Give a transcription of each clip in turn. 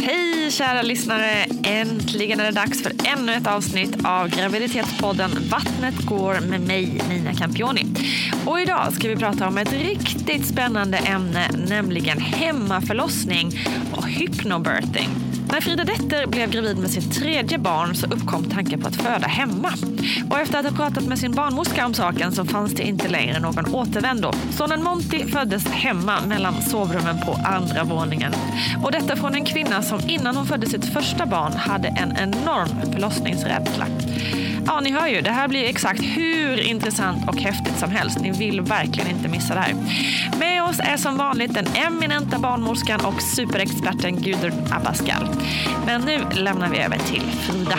Hej kära lyssnare! Äntligen är det dags för ännu ett avsnitt av graviditetspodden Vattnet går med mig, Nina Campioni. Och idag ska vi prata om ett riktigt spännande ämne, nämligen hemmaförlossning och hypnobirthing. När Frida Detter blev gravid med sitt tredje barn så uppkom tanken på att föda hemma. Och efter att ha pratat med sin barnmorska om saken så fanns det inte längre någon återvändo. Sonen Monty föddes hemma mellan sovrummen på andra våningen. Och detta från en kvinna som innan hon födde sitt första barn hade en enorm förlossningsrädsla. Ja, ni hör ju, det här blir exakt hur intressant och häftigt som helst. Ni vill verkligen inte missa det här. Med oss är som vanligt den eminenta barnmorskan och superexperten Gudrun Abascal. Men nu lämnar vi över till Frida.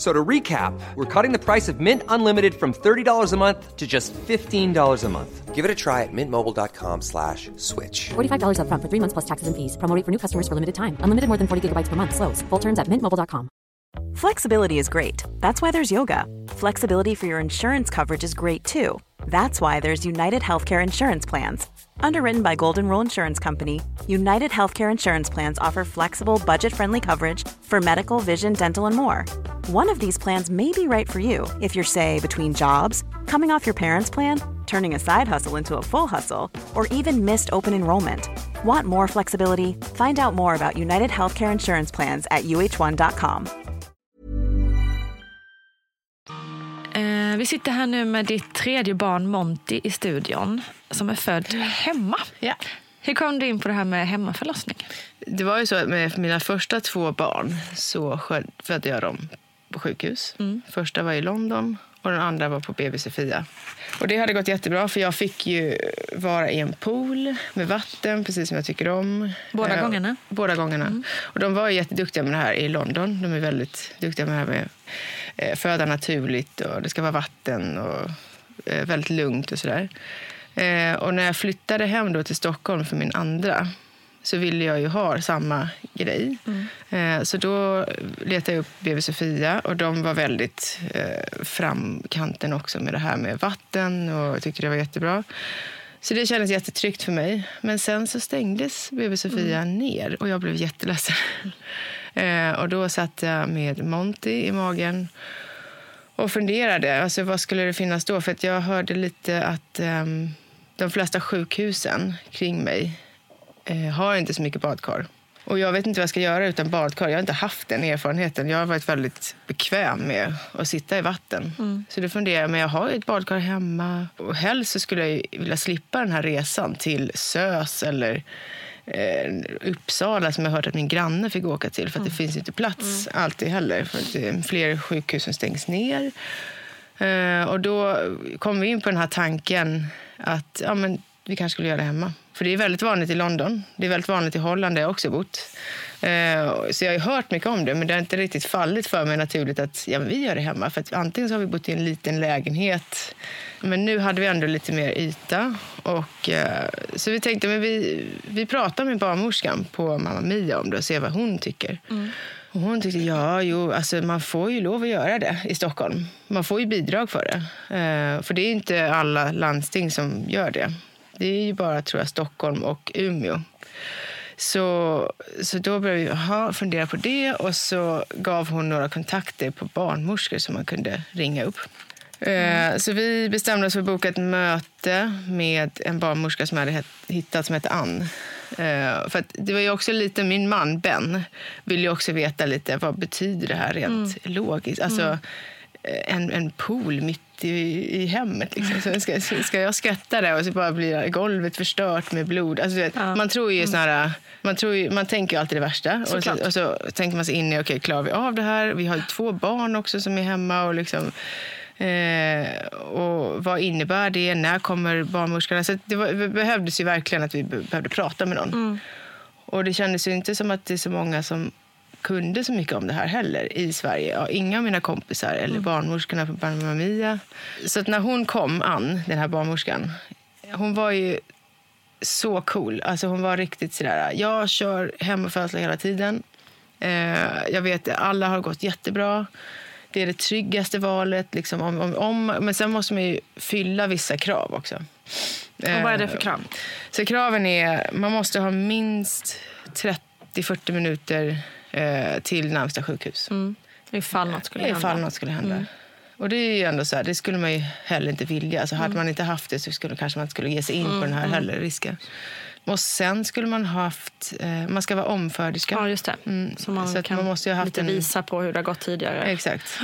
So to recap, we're cutting the price of Mint Unlimited from $30 a month to just $15 a month. Give it a try at mintmobile.com slash switch. $45 up front for three months plus taxes and fees. Promo rate for new customers for limited time. Unlimited more than 40 gigabytes per month. Slows. Full terms at mintmobile.com. Flexibility is great. That's why there's yoga. Flexibility for your insurance coverage is great too. That's why there's United Healthcare Insurance Plans. Underwritten by Golden Rule Insurance Company, United Healthcare Insurance Plans offer flexible, budget friendly coverage for medical, vision, dental, and more. One of these plans may be right for you if you're, say, between jobs, coming off your parents' plan, turning a side hustle into a full hustle, or even missed open enrollment. Want more flexibility? Find out more about United Healthcare Insurance Plans at uh1.com. Eh, vi sitter här nu med ditt tredje barn Monty i studion som är född hemma. Ja. Hur kom du in på det här med hemmaförlossning? Det var ju så att med mina första två barn så födde jag dem på sjukhus. Första var i London och den andra var på BB Sofia. Och det hade gått jättebra för jag fick ju vara i en pool med vatten, precis som jag tycker om. Båda Eh, gångerna? Båda gångerna. Och de var ju jätteduktiga med det här i London. De är väldigt duktiga med det här med eh, föda naturligt och det ska vara vatten och eh, väldigt lugnt och sådär. Eh, och när jag flyttade hem då till Stockholm för min andra så ville jag ju ha samma grej. Eh, så då letade jag upp BB Sofia och de var väldigt eh, framkanten också med det här med vatten och tyckte det var jättebra. Så det kändes jättetryggt för mig. Men sen så stängdes BB Sofia ner och jag blev jätteledsen. eh, och då satt jag med Monty i magen och funderade. Alltså, vad skulle det finnas då? För att jag hörde lite att ehm, de flesta sjukhusen kring mig eh, har inte så mycket badkar. Och jag vet inte vad jag ska göra utan badkar. Jag har inte haft den erfarenheten. Jag har varit väldigt bekväm med att sitta i vatten. Så då funderar jag, men jag har ju ett badkar hemma. Och helst så skulle jag vilja slippa den här resan till SÖS eller eh, Uppsala som jag hört att min granne fick åka till. För att det finns inte plats alltid heller. För att är fler sjukhus som stängs ner. Eh, och då kom vi in på den här tanken att ja, men vi kanske skulle göra det hemma. För det är väldigt vanligt i London. Det är väldigt vanligt i Holland där jag också bott. Eh, så jag har ju hört mycket om det, men det har inte riktigt fallit för mig naturligt att ja, vi gör det hemma. För att antingen så har vi bott i en liten lägenhet, men nu hade vi ändå lite mer yta. Och, eh, så vi tänkte, men vi, vi pratar med barnmorskan på Mamma Mia om det och ser vad hon tycker. Och hon tyckte, ja, jo, alltså man får ju lov att göra det i Stockholm. Man får ju bidrag för det. Eh, för det är inte alla landsting som gör det. Det är ju bara, tror jag, Stockholm och Umeå. Så, så då började vi aha, fundera på det och så gav hon några kontakter på barnmorskor som man kunde ringa upp. Eh, Så vi bestämde oss för att boka ett möte med en barnmorska som jag hade hittat som hette Ann. Eh, För det var ju också lite, min man Ben vill ju också veta lite vad betyder det här rent logiskt. Alltså, eh, en, en pool mitt i, i hemmet. Liksom. Så ska, ska jag skratta där och så bara blir golvet förstört med blod. Alltså, vet, Man tror ju såna man, tror ju, man tänker ju alltid det värsta. Och så, och så tänker man sig in i, okej, klarar vi av det här? Vi har två barn också som är hemma. och liksom... Eh, och vad innebär det? När kommer barnmorskorna? Så det, var, det behövdes ju verkligen att vi be- behövde prata med någon. Och det kändes ju inte som att det är så många som kunde så mycket om det här heller i Sverige. Ja, inga av mina kompisar eller barnmorskorna på Mamma Mia. Så att när hon kom, Ann, den här barnmorskan, hon var ju så cool. Alltså hon var riktigt sådär, jag kör hemmafödslar hela tiden. Eh, jag vet att alla har gått jättebra. Det är det tryggaste valet. Liksom, om, om, om, men sen måste man ju fylla vissa krav också. Och vad är det Eh, för krav? så kraven är man måste ha minst 30-40 minuter eh, till närmsta sjukhus. Mm. Ifall något skulle hända. Ifall något skulle hända. Och det är ju ändå så här, det skulle man ju heller inte vilja. Alltså hade man inte haft det så skulle kanske man inte skulle ge sig in på den här heller risken. Och sen skulle man ha haft, eh, man ska vara omföderska. Ja, just det. Mm, Så man så kan man måste ju ha haft lite en- visa på hur det har gått tidigare. Exakt.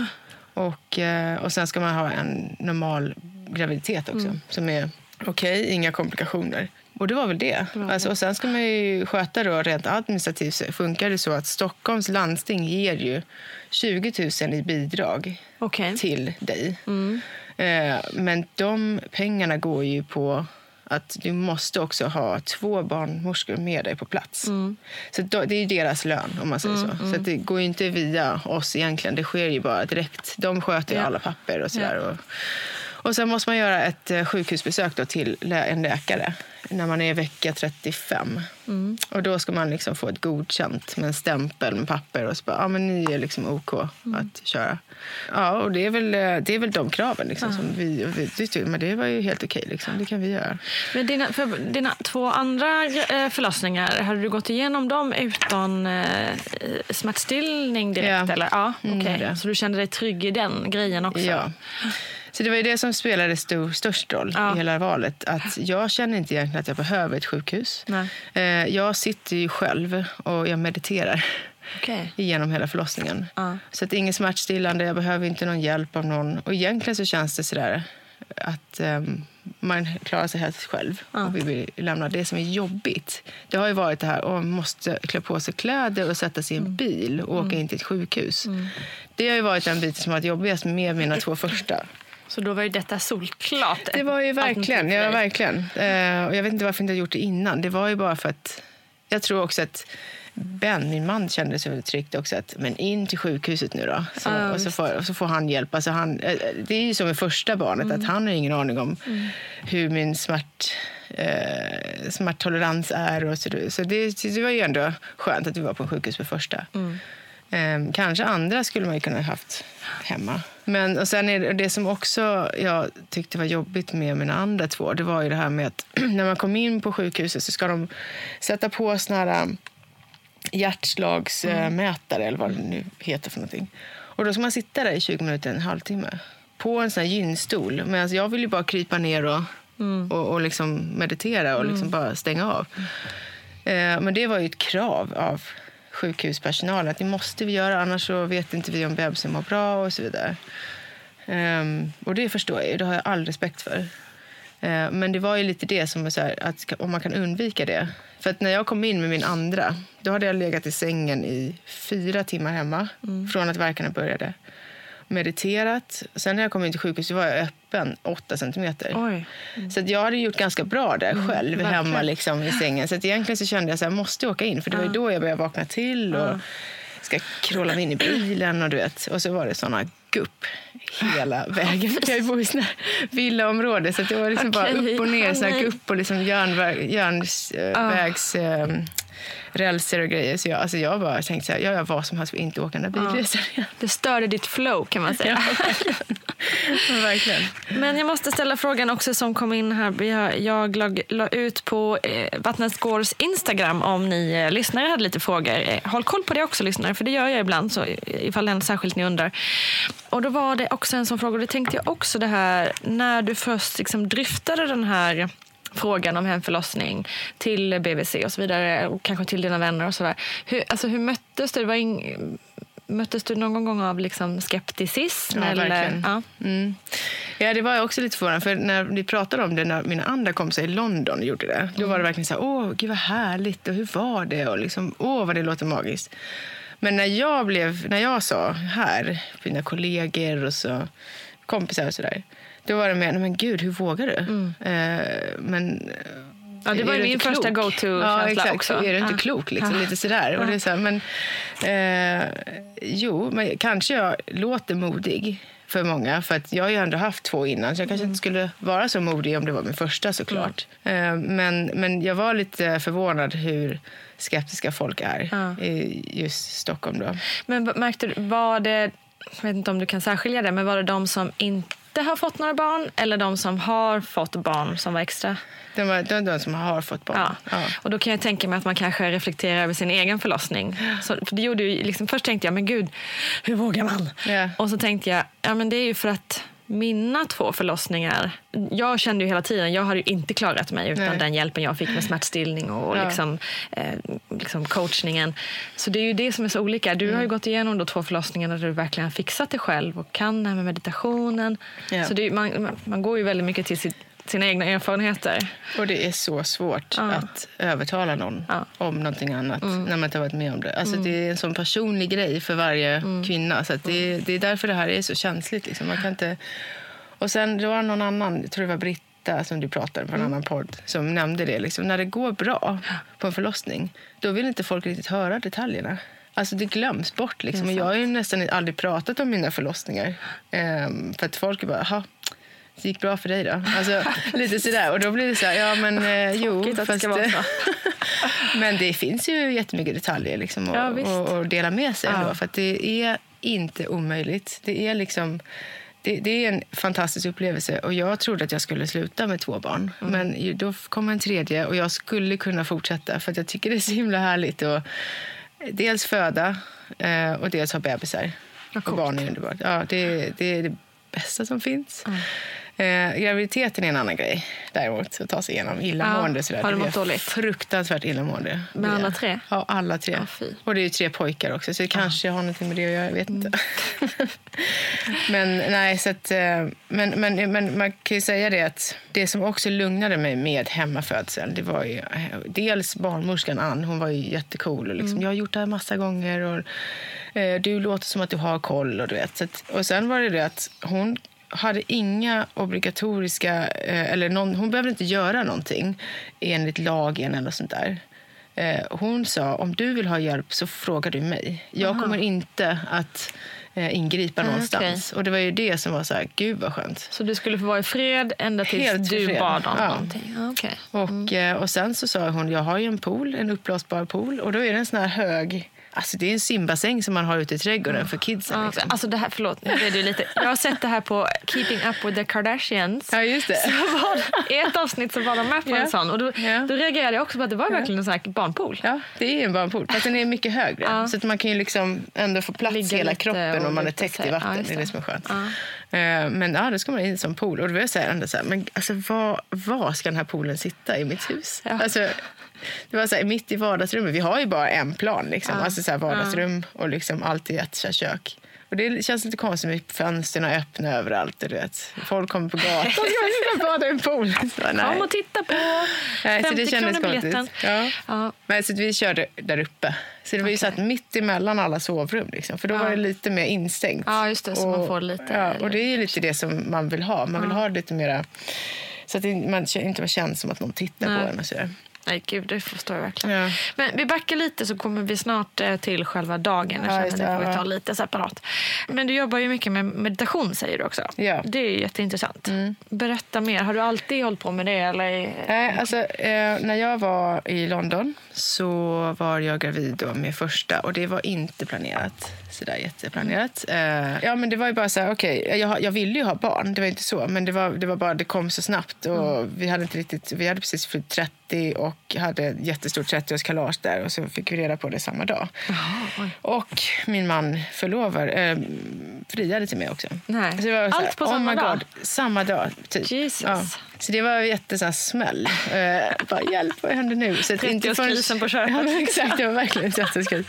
Och, eh, och sen ska man ha en normal graviditet också. Mm. Som är okej, inga komplikationer. Och det var väl det. Alltså, och sen ska man ju sköta då rent administrativt. Så funkar det så att Stockholms landsting ger ju 20 000 i bidrag Okej. till dig. Mm. Eh, men de pengarna går ju på att du måste också ha två barnmorskor med dig på plats. Mm. Så det är deras lön, om man säger så. Så att det går inte via oss egentligen. Det sker ju bara direkt. De sköter Ja. alla papper och sådär. Ja. Och, och sen måste man göra ett eh, sjukhusbesök då till en läkare när man är i vecka 35. Mm. Och då ska man liksom få ett godkänt med en stämpel med papper och så bara, ja men ni är liksom OK Mm. att köra. Ja, och det är väl, eh, det är väl de kraven liksom som vi, och vi tyckte, men det var ju helt okej liksom. Det kan vi göra. Men dina, för dina två andra eh, förlossningar, hade du gått igenom dem utan eh, smärtstillning direkt? Ja. Eller? Ja, Mm, det. Så du kände dig trygg i den grejen också? Ja. Så det var ju det som spelade stor, störst roll Ja. i hela valet. Att jag känner inte egentligen att jag behöver ett sjukhus. Nej. Eh, jag sitter ju själv och jag mediterar Okej. genom hela förlossningen. Ja. Så att inget smärtstillande, jag behöver inte någon hjälp av någon. Och egentligen så känns det sådär att ehm, man klarar sig helt själv och vi vill lämna det som är jobbigt. Det har ju varit det här att man måste klä på sig kläder och sätta sig i en Mm. bil och åka in till ett sjukhus. Det har ju varit den biten som har varit jobbigast med mina två första. Så då var ju detta solklart Det var ju verkligen, för ja, verkligen. Eh, och jag vet inte varför jag inte gjort det innan. Det var ju bara för att jag tror också att Ben, min man, kände sig tryggt också. Att, men in till sjukhuset nu då. Så, Ja, och, så får, och så får han hjälp. Alltså han, eh, det är ju som med första barnet, Mm. att han har ingen aning om hur min smärt, eh, smärttolerans är. Och så så det, det var ju ändå skönt att vi var på sjukhus med första. Mm. Eh, kanske andra skulle man ju kunna ha haft hemma. Men och sen är det, det som också jag tyckte var jobbigt med mina andra två, det var ju det här med att när man kom in på sjukhuset så ska de sätta på såna här um, hjärtslagsmätare eller vad det nu heter för någonting. Och då ska man sitta där i 20 minuter, en halvtimme på en sån här gynstol. Men jag vill ju bara krypa ner och, och, och liksom meditera och liksom bara stänga av. Eh, men det var ju ett krav av sjukhuspersonalen att det måste vi göra annars så vet inte vi om bebisen mår bra och så vidare. Ehm, och det förstår jag det har jag all respekt för. Eh, men det var ju lite det som var så här, att om man kan undvika det. För att när jag kom in med min andra, då hade jag legat i sängen i fyra timmar hemma från att verkarna började. Mediterat. Sen när jag kom in till sjukhuset var jag öppen 8 centimeter. Oj. Så jag hade gjort ganska bra där själv verkligen. hemma liksom, i sängen. Så att egentligen så kände jag att jag måste åka in. För det var ju då jag började vakna till och ska kråla mig in i bilen. Och, du vet. och så var det såna gupp hela vägen. Jag bor i såna här villaområde så det var liksom bara Okej. upp och ner. Såna gupp och liksom järnväg, järnvägs... eh, rälser och grejer. Så jag, alltså jag bara tänkte så här, jag gör vad som helst för att inte åka den där bilresan igen. Det störde ditt flow kan man säga. Ja, verkligen. Men jag måste ställa frågan också som kom in här. Jag la, la ut på eh, Vattnets Gårds Instagram om ni eh, lyssnare hade lite frågor. Eh, håll koll på det också lyssnare, för det gör jag ibland så ifall en särskilt ni undrar. Och då var det också en sån fråga, och det tänkte jag också det här när du först liksom dryftade den här frågan om hemförlossning till BVC och så vidare och kanske till dina vänner och sådär. Hur, alltså hur möttes det var ing... möttes du någon gång av liksom skepticism? Ja, eller? verkligen. Ja. Mm. Ja, det var jag också lite förvånad för när vi pratade om det när mina andra kompisar i London gjorde det. Då var det verkligen så här, åh gud vad härligt och hur var det och liksom, åh vad det låter magiskt. Men när jag, blev, när jag sa här, mina kollegor och så, kompisar och sådär, då var det mer, "Nej, men gud hur vågar du? Eh, men Ja, det var ju min första go-to-känsla ja, också. Är du inte Ja. klok? Liksom, Ja. Lite sådär. Och det är så här, men, eh, jo, men kanske jag låter modig för många. För att jag har ju ändå haft två innan, så jag kanske Mm. inte skulle vara så modig om det var min första såklart. Eh, men, men jag var lite förvånad hur skeptiska folk är i just Stockholm. Då. Men märkte du, var det, jag vet inte om du kan särskilja det, men var det de som inte har fått några barn eller de som har fått barn som var extra? De, var, de, de som har fått barn. Ja. Ja. Och då kan jag tänka mig att man kanske reflekterar över sin egen förlossning. Så, för det gjorde ju, liksom, först tänkte jag, men gud, hur vågar man? Ja. Och så tänkte jag, ja men det är ju för att mina två förlossningar, jag kände ju hela tiden, jag hade ju inte klarat mig utan Nej. den hjälpen jag fick med smärtstillning och Ja. liksom, eh, liksom coachningen. Så det är ju det som är så olika. Du Mm. har ju gått igenom då två förlossningar där du verkligen har fixat dig själv och kan det här med meditationen. Ja. Så det man- man går ju väldigt mycket till sitt, sina egna erfarenheter. Och det är så svårt Ja. att övertala någon Ja. Mm. om någonting annat när man inte har varit med om det. Alltså Det är en sån personlig grej för varje Mm. kvinna. Så det, det är därför det här är så känsligt. Liksom. Man kan inte... Och sen det var någon annan, jag tror det var Britta som du pratade på en Mm. annan podd, som nämnde det. Liksom. När det går bra på en förlossning, då vill inte folk riktigt höra detaljerna. Alltså det glöms bort. Liksom. Och jag har ju nästan aldrig pratat om mina förlossningar. Ehm, för att folk är bara, "Jaha, det gick bra för dig då? Alltså, lite sådär. Och då blir det så här, ja men eh, jo. Att det ska vara så. men det finns ju jättemycket detaljer liksom, Ja, att visst. och, och dela med sig Ja. ändå. För det är inte omöjligt. Det är liksom... Det, det är en fantastisk upplevelse. Och Jag trodde att jag skulle sluta med två barn. Mm. Men då kom en tredje och jag skulle kunna fortsätta. För att Jag tycker det är så himla härligt att dels föda eh, och dels ha bebisar. Och barn är underbart. Ja, det, det är det bästa som finns. Eh, graviditeten är en annan grej däremot. Att ta sig igenom illamående. Ja, sådär. har du mått dåligt? Fruktansvärt illamående. Med alla tre? Ja, alla tre. Ja, och det är ju tre pojkar också, så det kanske har någonting med det att göra. Jag vet inte. Mm. men nej, så att, eh, men, men, men man kan ju säga det att det som också lugnade mig med hemmafödsel, det var ju eh, dels barnmorskan Ann, hon var ju jättecool. Och liksom, Mm. Jag har gjort det här massa gånger och eh, du låter som att du har koll. Och, du vet. Så att, och sen var det det att hon hade inga obligatoriska... Eh, eller någon, hon behövde inte göra någonting enligt lagen eller sånt där. Eh, hon sa om du vill ha hjälp så frågar du mig. Jag kommer inte att eh, ingripa Ah, någonstans. Och det var ju det som var så här, gud vad skönt. Så du skulle få vara i fred ända tills Helt du fred. bad om Ja. någonting? Ja, okej. Och, eh, och sen så sa hon, jag har ju en pool, en uppblåsbar pool. Och då är det en sån här hög, alltså det är en simbassäng som man har ute i trädgården för kidsen. Liksom. alltså det här, förlåt, nu blev det lite. Jag har sett det här på Keeping Up with the Kardashians. Ja, just det. Så var I ett avsnitt så var de med på Ja. en sån och då, Ja. då reagerade jag också på att det var verkligen en sån här barnpool. Ja, det är en barnpool. Fast den är mycket högre. Ja. Så att man kan ju liksom ändå få plats Ligga hela lite kroppen om man är täckt i vatten. Ja, det är det som är skönt. Eh, Men ja, då ska man in som pool. Och då var jag så här, ändå så här, men alltså var, var ska den här poolen sitta i mitt hus? Ja. Alltså, det var så här, mitt i vardagsrummet. Vi har ju bara en plan. Liksom. Ja. Alltså så här, vardagsrum och liksom allt i ett så här, kök. Och det känns lite konstigt med fönstren öppna överallt. och Du vet. Folk kommer på gatan. Ska vi bada i en pool? Så, nej. Kom och titta på Nej, så 50 det kändes konstigt. Ja. Ja. Men så vi körde där uppe. Så det var ju Okej. satt mitt emellan alla sovrum. Liksom. För då Ja. var det lite mer instängt. Ja, just det, så man får lite- Ja, och det är ju lite det som man vill ha. Man vill ha lite mera... Så att det, man inte känns som att någon tittar Nej. på en. Och sådär. Nej, gud, det förstår jag verkligen. Ja. Men vi backar lite så kommer vi snart eh, till själva dagen. Jag Ja, känner just det får vi ja. ta lite separat. Men du jobbar ju mycket med meditation säger du också. Ja. Mm. Det är jätteintressant. Berätta mer. Har du alltid hållit på med det? Eller? Nej, alltså, eh, när jag var i London så var jag gravid då med första och det var inte planerat. Sådär jätteplanerat. Eh, ja, men det var ju bara så här, okej, jag, jag ville ju ha barn, det var inte så, men det var, det var bara, det kom så snabbt och vi hade inte riktigt, vi hade precis fyllt 30 och hade ett jättestort 30-årskalas där och så fick vi reda på det samma dag. Och min man förlovar, eh, friade till mig också. Nej. Allt på oh samma dag? God, samma dag, typ. Jesus. Så det var en jätte så här, smäll. Uh, bara, hjälp, vad händer nu? Så att inte förrän- 30-årskrisen på köpet. Ja, men exakt, det var verkligen 30-årskris.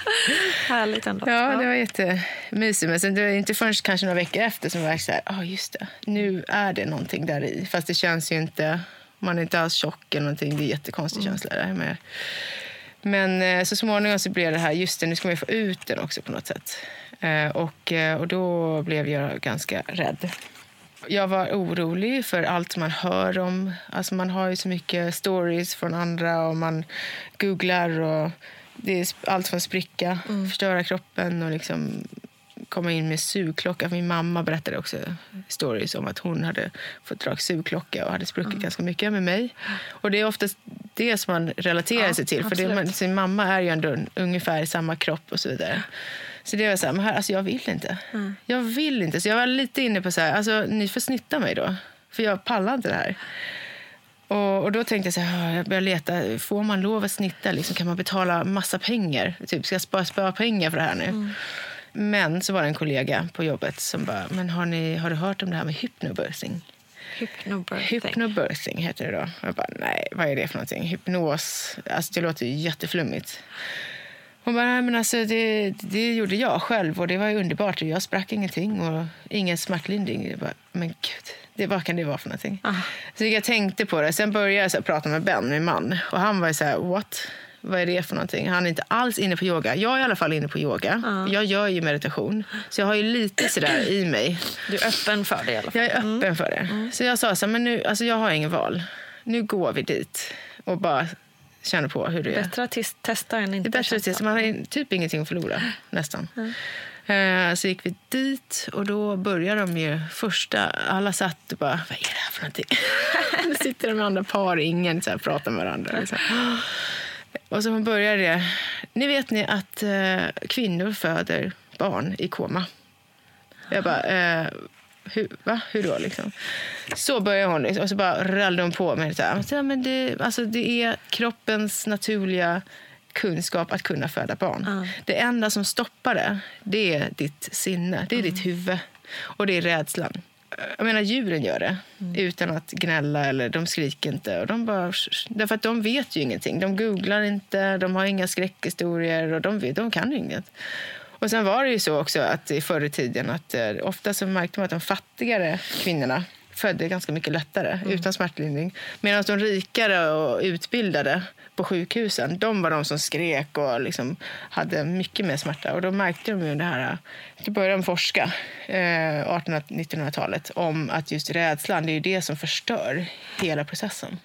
Härligt ändå. Ja, det var jättemysigt. Men sen det var inte förrän kanske några veckor efter som jag var så här, ja just det, nu är det någonting där i. Fast det känns ju inte, man är inte alls tjock eller någonting. Det är jättekonstig känsla där med. Men eh, så småningom så blev det här, just det, nu ska man ju få ut den också på något sätt. Eh, och, eh, och då blev jag ganska rädd. Jag var orolig för allt man hör om. Alltså man har ju så mycket stories från andra och man googlar och det är allt från spricka, förstöra kroppen och liksom komma in med sugklocka. Min mamma berättade också stories om att hon hade fått dra sugklocka och hade spruckit ganska mycket med mig. Och det är oftast det som man relaterar Ja, sig till. För det, man, sin mamma är ju ändå ungefär i samma kropp och så vidare. Så det var så här, men här, alltså jag vill inte. Jag vill inte. Så jag var lite inne på så här, alltså ni får snitta mig då. För jag pallar inte det här. Och, och då tänkte jag så här, "Ah, jag började leta, får man lov att snitta? Liksom, kan man betala massa pengar? Typ, ska jag spara, spara pengar för det här nu? Men så var det en kollega på jobbet som bara, men har, ni, har du hört om det här med hypnobirthing? Hypnobirthing. Hypnobirthing heter det då. Jag bara, nej, vad är det för någonting? Hypnos, alltså det låter ju jätteflummigt. Hon bara, men alltså det, det gjorde jag själv och det var ju underbart. Jag sprack ingenting och ingen smärtlindring. Jag bara, men gud, det, vad kan det vara för någonting? Så jag tänkte på det. Sen började jag så här, prata med Ben, min man. Och han var ju så här, what? Vad är det för någonting? Han är inte alls inne på yoga. Jag är i alla fall inne på yoga. Jag gör ju meditation. Så jag har ju lite sådär i mig. Du är öppen för det i alla fall. Jag är öppen för det. Så jag sa så här, men nu, alltså jag har ingen val. Nu går vi dit och bara känner på hur det är. Bättre att testa än Det inte är bättre att testa. Man har typ ingenting att förlora, nästan. Eh, Så gick vi dit och då började de ju första... Alla satt och bara, vad är det här för någonting? Då sitter de med andra par, ingen så här, pratar med varandra. Liksom. Och så började det. Ni vet ni att eh, kvinnor föder barn i koma? Jag bara, eh, hur, va? Hur då? Liksom. Så började hon liksom, och så bara rallade hon på mig. Så här, här, men det, alltså, det är kroppens naturliga kunskap att kunna föda barn. Det enda som stoppar det, det är ditt sinne. Det är ditt huvud. Och det är rädslan. Jag menar, djuren gör det utan att gnälla eller de skriker inte. Och de bara, därför att de vet ju ingenting. De googlar inte, de har inga skräckhistorier och de, vet, de kan inget. Och sen var det ju så också att i förr i tiden att eh, ofta så märkte man att de fattigare kvinnorna födde ganska mycket lättare utan smärtlindring. Medan de rikare och utbildade på sjukhusen, de var de som skrek och liksom hade mycket mer smärta. Och då märkte de ju det här, då började de forska, eh, 1800-1900-talet, om att just rädslan, det är ju det som förstör hela processen.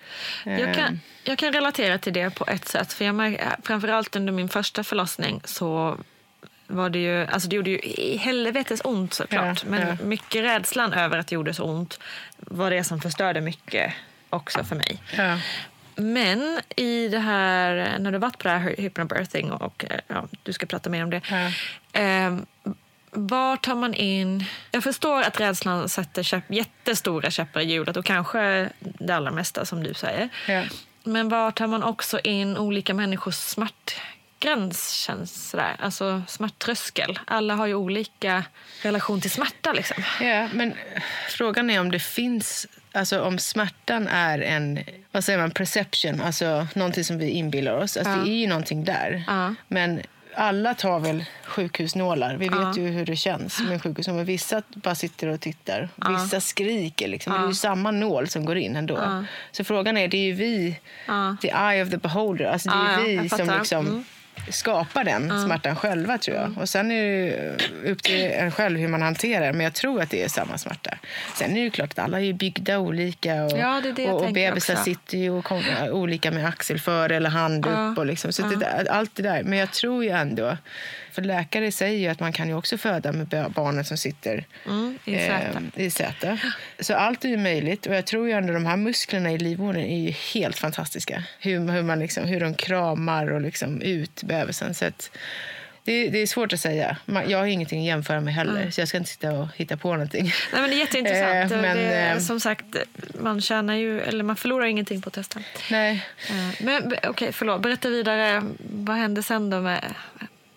Jag Eh, kan, jag kan relatera till det på ett sätt. För jag märk, framförallt under min första förlossning så var det ju, alltså det gjorde ju i helvetes ont såklart. Ja, men ja. mycket rädslan över att det gjorde så ont var det som förstörde mycket också för mig. Ja. Men i det här, när du varit på det här hypnobirthing och eh, ja, du ska prata mer om det. Eh, var tar man in... Jag förstår att rädslan sätter käpp, jättestora käppar i hjulet och kanske det allra mesta som du säger. Men var tar man också in olika människors smärtgräns? Känns sådär. Alltså smärttröskel. Alla har ju olika relation till smärta. Liksom. Ja, men frågan är om det finns... Alltså om smärtan är en vad säger man, perception, alltså någonting som vi inbillar oss. Alltså Det är ju någonting där. Ja. Men alla tar väl sjukhusnålar. Vi vet ju hur det känns med sjukhusnålar. Men vissa bara sitter och tittar. Vissa skriker. Liksom. Men Det är ju samma nål som går in ändå. Så frågan är, det är ju vi, the eye of the beholder. Alltså det är Ja, ja, vi som liksom Mm. Skapar den smärtan själva tror jag. Och sen är det upp till en själv hur man hanterar. Men jag tror att det är samma smärta. Sen är det ju klart att alla är byggda olika. Och, Ja, det det och, och bebisar också. sitter ju och kom, olika med axel före eller hand upp. Och liksom. Så det allt det där. Men jag tror ju ändå, för läkare säger ju att man kan ju också föda med ba- barnen som sitter Mm, i säte. eh, i säte. Så allt är ju möjligt. Och jag tror ju ändå de här musklerna i livmodern är ju helt fantastiska. Hur, hur, man liksom, hur de kramar och liksom ut bebisen. Så att, det, det är svårt att säga. Jag har ingenting att jämföra med heller, så jag ska inte sitta och hitta på någonting. Nej, men det är jätteintressant. Eh, men, det, är, eh, som sagt, man tjänar ju, eller man förlorar ingenting på att testa. Nej. Eh, Men okej, förlåt. Berätta vidare. Vad hände sen då med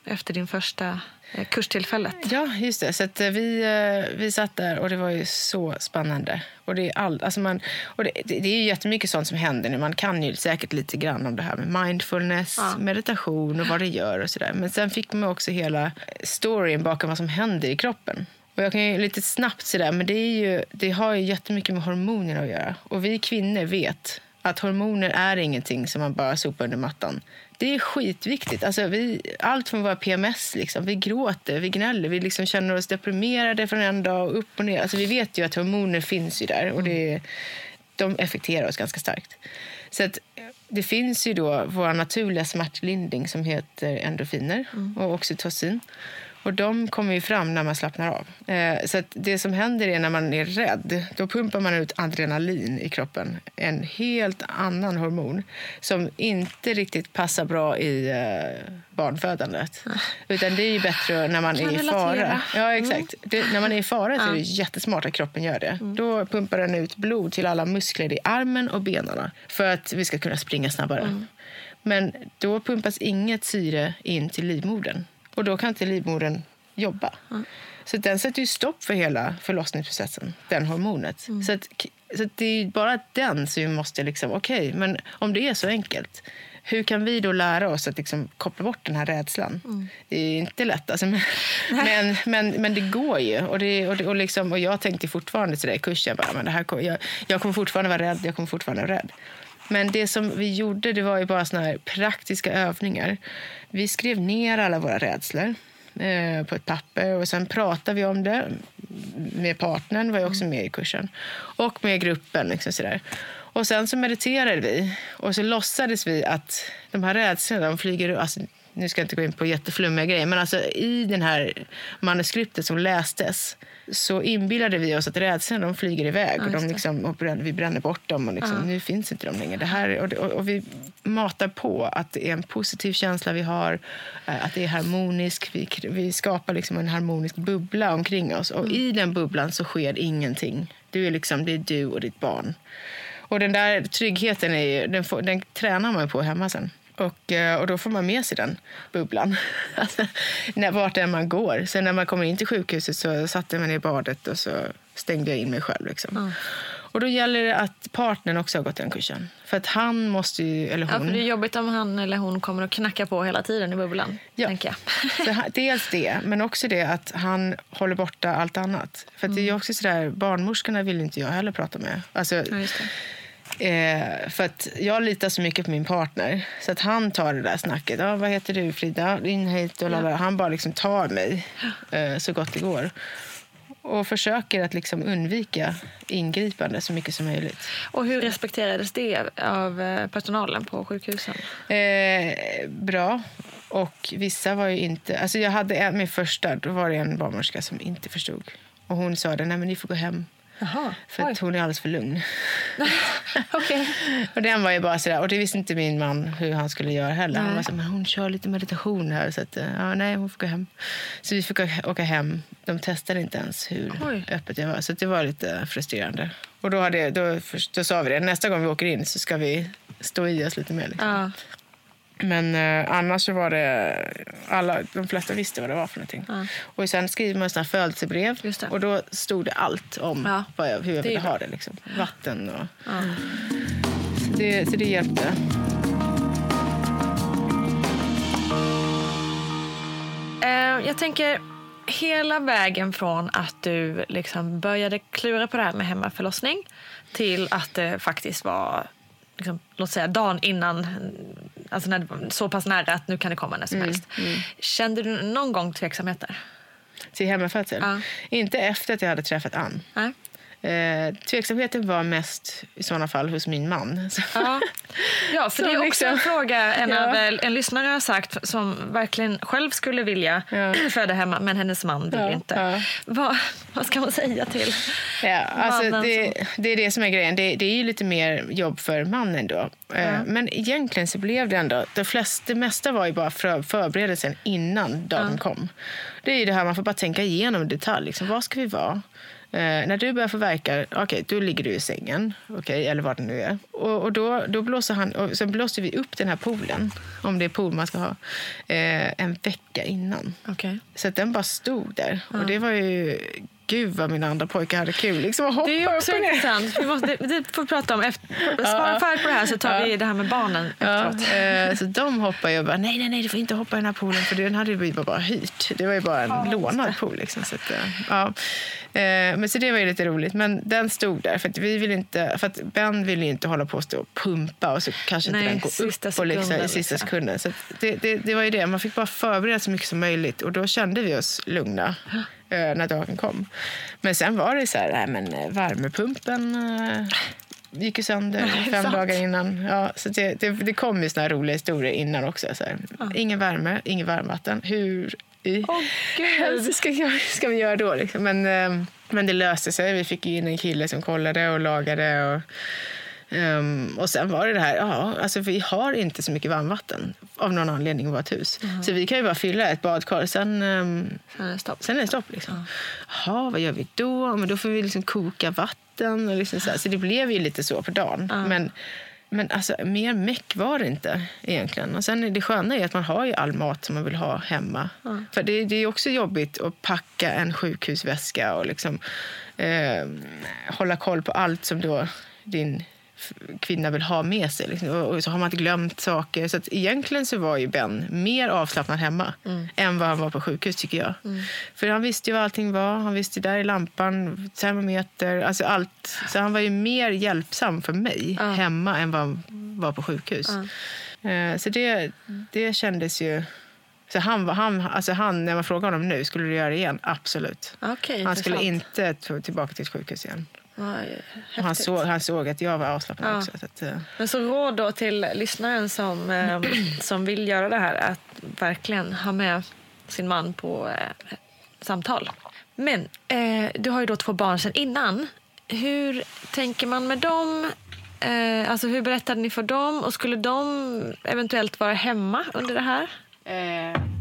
efter din första eh, kurstillfället. Ja, just det. Så att eh, vi, eh, vi satt där och det var ju så spännande. Och det är, all, alltså man, och det, det det är ju jättemycket sånt som händer nu. Man kan ju säkert lite grann om det här med mindfulness, Ja. meditation och vad det gör och sådär. Men sen fick man också hela storyn bakom vad som händer i kroppen. Och jag kan ju lite snabbt sådär, men det, är ju, det har ju jättemycket med hormoner att göra. Och vi kvinnor vet att hormoner är ingenting som man bara sopar under mattan. Det är skitviktigt. Alltså vi, allt från våra PMS. Liksom. Vi gråter, vi gnäller, vi liksom känner oss deprimerade från en dag och upp och ner. Alltså vi vet ju att hormoner finns ju där och det, de effekterar oss ganska starkt. Så att, det finns ju då vår naturliga smärtlindring som heter endorfiner och oxytocin. Och de kommer ju fram när man slappnar av. Eh, så det som händer är när man är rädd, då pumpar man ut adrenalin i kroppen. En helt annan hormon som inte riktigt passar bra i eh, barnfödandet. Utan det är bättre när man Kan är i relatera. fara. Ja, exakt. Det, när man är i fara så är det jättesmart att kroppen gör det. Då pumpar den ut blod till alla muskler i armen och benen för att vi ska kunna springa snabbare. Men då pumpas inget syre in till livmodern och då kan inte livmodern jobba. Så den sätter ju stopp för hela förlossningsprocessen, den hormonet. Så, att, så att det är bara den som vi måste liksom, okej, men om det är så enkelt, hur kan vi då lära oss att liksom koppla bort den här rädslan? Det är inte lätt, alltså, men, men, men, men det går ju. Och, det, och, det, och, liksom, och jag tänkte fortfarande sådär i kursen, bara, men det här, jag, jag kommer fortfarande vara rädd, jag kommer fortfarande vara rädd. Men det som vi gjorde det var ju bara såna här praktiska övningar. Vi skrev ner alla våra rädslor eh, på ett papper och sen pratade vi om det med partnern, var ju också med i kursen, och med gruppen. Liksom sådär. Och sen så mediterade vi och så låtsades vi att de här rädslorna, de flyger alltså, nu ska jag inte gå in på jätteflummiga grejer, men alltså i den här manuskriptet som lästes så inbillade vi oss att rädslorna de flyger iväg och, de liksom, och bränner, vi bränner bort dem och liksom, nu finns inte de längre. Det här, och, och, och vi matar på att det är en positiv känsla vi har, eh, att det är harmoniskt. Vi, vi skapar liksom en harmonisk bubbla omkring oss och i den bubblan så sker ingenting. Du är liksom, det är du och ditt barn. Och den där tryggheten är ju, den, får, den tränar man på hemma sen. Och, eh, och då får man med sig den bubblan, alltså, när, vart än man går. Sen när man kommer in till sjukhuset så satte ner i badet och så stängde jag in mig själv. Liksom. Och då gäller det att partnern också har gått den kursen. För att han måste ju, eller Ja, hon... för det är jobbigt om han eller hon kommer att knacka på hela tiden i bubblan. Ja. Tänker jag. Så dels det, men också det att han håller borta allt annat. För att det är ju också sådär, barnmorskorna vill inte jag heller prata med. Alltså, Ja. Eh, för att jag litar så mycket på min partner. Så att han tar det där snacket. Ja, vad heter du Frida? In hit och lalala. Han bara liksom tar mig eh, så gott det går. Och försöker att liksom undvika ingripande så mycket som möjligt. Och hur respekterades det av eh, personalen på sjukhusen? Eh, bra. Och vissa var ju inte... Alltså jag hade en, min första, då var det en barnmorska som inte förstod. Och hon sa det, nej men ni får gå hem. Jaha. För att hon är alldeles för lugn. Okej. Och den var ju bara sådär, och det visste inte min man hur han skulle göra heller. Han Nej. var så, men hon kör lite meditation här så att, eh, ja, nej, hon får gå hem. Så vi fick åka- hem. De testade inte ens hur Oj. öppet jag var. Så det var lite frustrerande. Och då, hade, då, då sa vi det, nästa gång vi åker in så ska vi stå i oss lite mer. Liksom. Ja. Men eh, annars så var det, alla, de flesta visste vad det var för någonting. Och sen skriver man såna födelsebrev och då stod det allt om Ja. vad jag, hur jag Det ville ha det. Liksom. Vatten och... Så, det, så det hjälpte. Eh, jag tänker hela vägen från att du liksom började klura på det här med hemmaförlossning till att det faktiskt var liksom, låt säga dagen innan, alltså när det så pass nära att nu kan det komma när som helst. Kände du någon gång tveksamheter? Till hemmafödsel. Ja. Inte efter att jag hade träffat Ann. Nej? Eh, tveksamheten var mest i såna fall hos min man. Ja, ja för det är också liksom- en fråga en, Ja. av, en lyssnare har sagt som verkligen själv skulle vilja Ja. föda hemma men hennes man vill Ja, inte. ja. Vad, ska man säga till Ja, alltså mannen det, det är det som är grejen. Det, det är ju lite mer jobb för mannen då. Eh, Men egentligen så blev det ändå... Det, flesta, det mesta var ju bara för, förberedelsen innan dagen kom. Det är ju det här man får bara tänka igenom detalj. Liksom, vad ska vi vara? Eh, när du börjar få verkar, okej, då ligger du i sängen, okej, eller vad det nu är. Och, och då, då blåser han, och sen blåser vi upp den här poolen, om det är pool man ska ha, eh, en vecka innan. Okej. Så den bara stod där. Och det var ju... Gud vad mina andra pojkar hade kul. Liksom, hoppa Det är också upp och ner. intressant. Vi måste, det får vi prata om efter. Svara färdigt på det här så tar vi det här med barnen Ja, efteråt. eh, så de hoppar ju och bara, nej, nej, nej, du får inte hoppa i den här poolen för den hade vi bara hyrt. Det var ju bara en lånad pool. Liksom, så att, eh, ja. eh, men så det var ju lite roligt. Men den stod där för att vi vill inte, för att Ben ville ju inte hålla på och stå och pumpa och så kanske Nej, inte den går sista upp och liksom, i sista liksom. sekunden. Så det, det, det var ju det, man fick bara förbereda så mycket som möjligt och då kände vi oss lugna när dagen kom. Men sen var det så här, nej, men eh, värmepumpen eh, gick ju sönder fem sant? dagar innan. Ja, så det, det, det kom ju såna här roliga historier innan också. Så här. Ingen värme, ingen varmvatten. Hur i gud. helvete ska, jag- ska vi göra då? Liksom? Men, eh, men det löste sig. Vi fick in en kille som kollade och lagade. Och, ehm, och sen var det det här, ja, alltså vi har inte så mycket varmvatten av någon anledning i vårt hus. Så vi kan ju bara fylla ett badkar. Sen, ehm, Sen är det stopp. Sen är det stopp. Liksom. Jaha, vad gör vi då? Men då får vi liksom koka vatten. Och liksom så, här. så det blev ju lite så på dagen. Men, men alltså, mer meck var det inte egentligen. Och sen är det sköna är att man har ju all mat som man vill ha hemma. För det, det är också jobbigt att packa en sjukhusväska och liksom, eh, hålla koll på allt som då din kvinna vill ha med sig. Liksom. Och, så har man glömt saker. Så att egentligen så var ju Ben mer avslappnad hemma än vad han var på sjukhus tycker jag. För han visste ju vad allting var. Han visste där i lampan, termometer, alltså allt. Så han var ju mer hjälpsam för mig hemma än vad han var på sjukhus. Eh, Så det, det kändes ju... Så han, han, alltså han, när man frågar honom nu, skulle du göra det igen? Absolut. Okej, han skulle inte tillbaka till ett sjukhus igen. Han, såg, han såg att jag var avslappnad Ja. också. Så att, eh, Men så råd då till lyssnaren som, eh, som vill göra det här att verkligen ha med sin man på eh, samtal. Men eh, du har ju då två barn sedan innan. Hur tänker man med dem? Eh, alltså hur berättade ni för dem? Och skulle de eventuellt vara hemma under det här?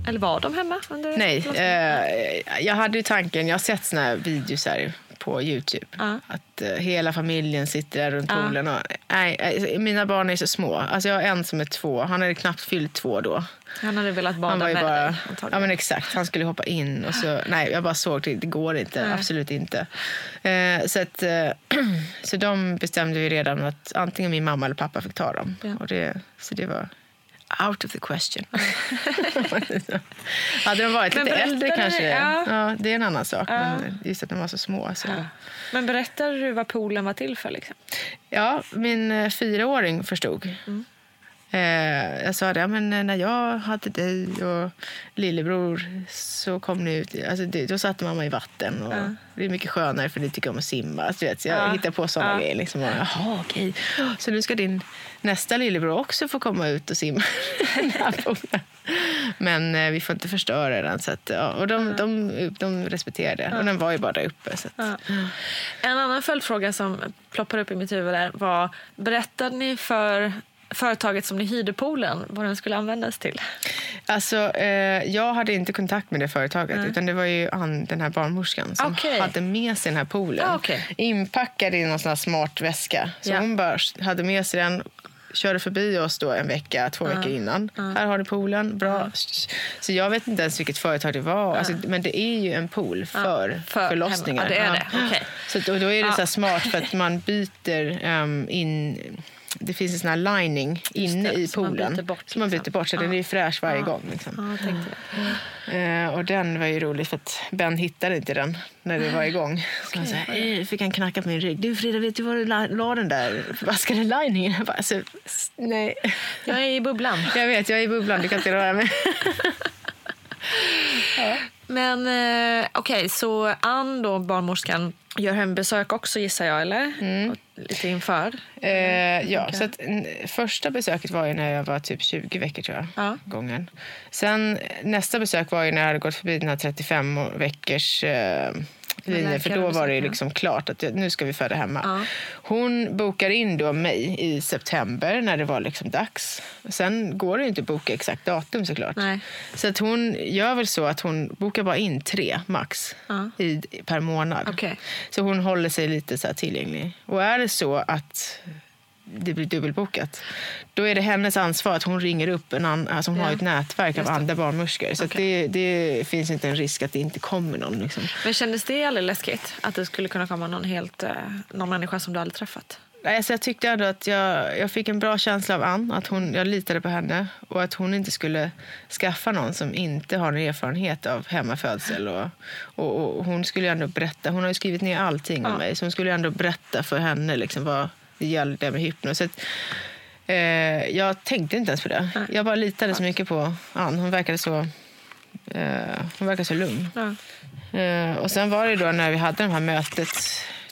Eller var de hemma under Nej, eh, jag hade ju tanken, jag har sett såna här videos här på Youtube. Ja. Att eh, hela familjen sitter där runt poolen. Och, nej, eh, mina barn är så små. Alltså jag har en som är två. Han hade knappt fyllt två då. Han hade velat bada Han var ju med bara, dig ja men exakt, han skulle hoppa in och så, nej jag bara såg det, det går inte, absolut inte. Eh, så att, eh, så de bestämde ju redan att antingen min mamma eller pappa fick ta dem. Ja. Och det, så det var out of the question. Hade de varit lite äldre kanske, ni- ja. ja. det är en annan sak. Men just att de var så små. Så. Ja. Men berättade du vad poolen var till för? Liksom? min eh, fyraåring förstod. Eh, jag sa det, ja, men eh, när jag hade dig och lillebror så kom ni ut. Alltså, det, då satte mamma i vatten. Och Det är mycket skönare för ni tycker om att simma. Alltså, vet, jag Ja. hittar på såna Ja. grejer. Liksom, och, Jaha, okej. Så nu ska din nästa lillebror också få komma ut och simma. men eh, vi får inte förstöra den. Så att, ja, och de, de, de respekterade det. Och den var ju bara där uppe. Så att, En annan följdfråga som ploppar upp i mitt huvud där var berättade ni för företaget som ni hyrde poolen vad den skulle användas till? Alltså, eh, jag hade inte kontakt med det företaget. Utan det var ju han, den här barnmorskan som Okej. hade med sig den här poolen. Ah, okej. Inpackad i någon sån här smart väska. Så Ja. hon bara hade med sig den. Körde förbi oss då en vecka, två veckor innan. Här har du poolen. Bra. Så jag vet inte ens vilket företag det var. Alltså, men det är ju en pool för, för förlossningar. Ja, det är det. Okej. Så då, då är det så smart för att man byter ehm, in... Det finns en sån här lining inne det, i som man poolen. byter bort, som man byter liksom. bort, så den är fräsch varje gång. Liksom. Ja, det. Eh, och den var ju rolig för att Ben hittade inte den när det var igång. Så han sa, eh, fick han knacka på min rygg. Du Frida, vet du var du la, la den där vaskade liningen? Jag bara, alltså, nej. Jag är i bubblan. Jag vet, jag är i bubblan, du kan inte röra mig. Men eh, okej, så Ann då, barnmorskan, gör hembesök också gissar jag, eller? Och Lite inför. Eh, ja, så att, första besöket var ju när jag var typ 20 veckor tror jag. Ja. Gången. Sen nästa besök var ju när jag hade gått förbi den här 35 veckors eh, linje, för då var det liksom klart att nu ska vi föda hemma. Ja. Hon bokar in då mig i september när det var liksom dags. Sen går det inte att boka exakt datum såklart. Nej. Så att hon gör väl så att hon bokar bara in tre max Ja. i, per månad. Okej. Så hon håller sig lite så här tillgänglig. Och är det så att det blir dubbelbokat, då är det hennes ansvar att hon ringer upp en annan, alltså hon Ja. har ett nätverk av andra barnmorskor. Så Okej. det, det finns inte en risk att det inte kommer någon. Liksom. Men kändes det aldrig läskigt? Att det skulle kunna komma någon, helt, eh, någon människa som du aldrig träffat? Alltså jag tyckte ändå att jag, jag fick en bra känsla av Ann. Att hon, jag litade på henne och att hon inte skulle skaffa någon som inte har någon erfarenhet av hemmafödsel. Och, och, och hon skulle ändå berätta. Hon har skrivit ner allting om Ja. mig. Så hon skulle ändå berätta för henne liksom vad det gällde med hypnos. Att, eh, jag tänkte inte ens på det. Jag bara litade så mycket på Ann. Hon verkade så, eh, hon verkade så lugn. Ja. Eh, och sen var det då när vi hade det här mötet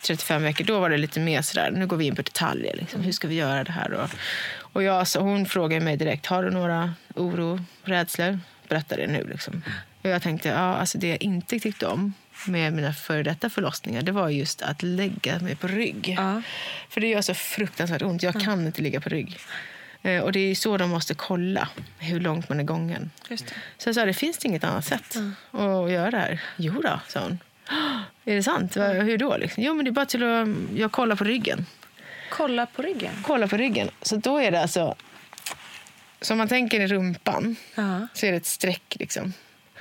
35 veckor, då var det lite mer sådär, nu går vi in på detaljer. Liksom. Hur ska vi göra det här? Och, och jag, så hon frågade mig direkt, har du några oro, rädslor? Berätta det nu. Liksom. Och jag tänkte, ja, alltså det jag inte tyckte om med mina före detta förlossningar, det var just att lägga mig på rygg. Ja. För det gör så fruktansvärt ont. Jag kan inte ligga på rygg. Eh, och det är så de måste kolla hur långt man är gången. Just det. Så jag sa, det finns det inget annat sätt att göra det här? Jo då, sa hon. "Åh, Är det sant? Hur då? Liksom? Jo, men det är bara till att jag kollar på ryggen. Kolla på ryggen. Kolla på ryggen. Så då är det alltså... Så om man tänker i rumpan Ja. så är det ett streck. Liksom.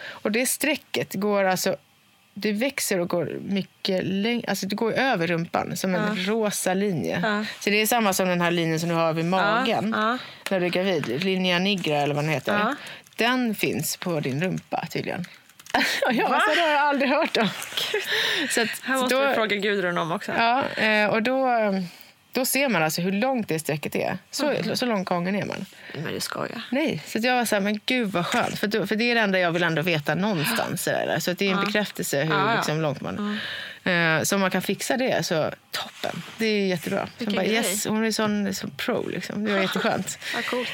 Och det strecket går alltså... Det växer och går mycket längre. Alltså det går över rumpan som en rosa linje. Ja. Så det är samma som den här linjen som du har vid magen ja. när du är gravid. Linea nigra eller vad den heter. Ja. Den finns på din rumpa tydligen. ja, så det har jag aldrig hört om. Så att, Här måste då, vi fråga Gudrun om också. Ja, eh, och då, då ser man alltså hur långt det strecket är. Så, så långt gången är man. Men du skojar. Nej, så att jag var så här, men gud vad skönt. För, då, för det är det enda jag vill ändå veta någonstans. Så, där. så att det är en bekräftelse hur Ja, liksom, långt man... Eh, så om man kan fixa det så toppen. Det är jättebra. Vilken bara, grej. yes, hon är sån, sån pro liksom. Det var jätteskönt. Vad coolt.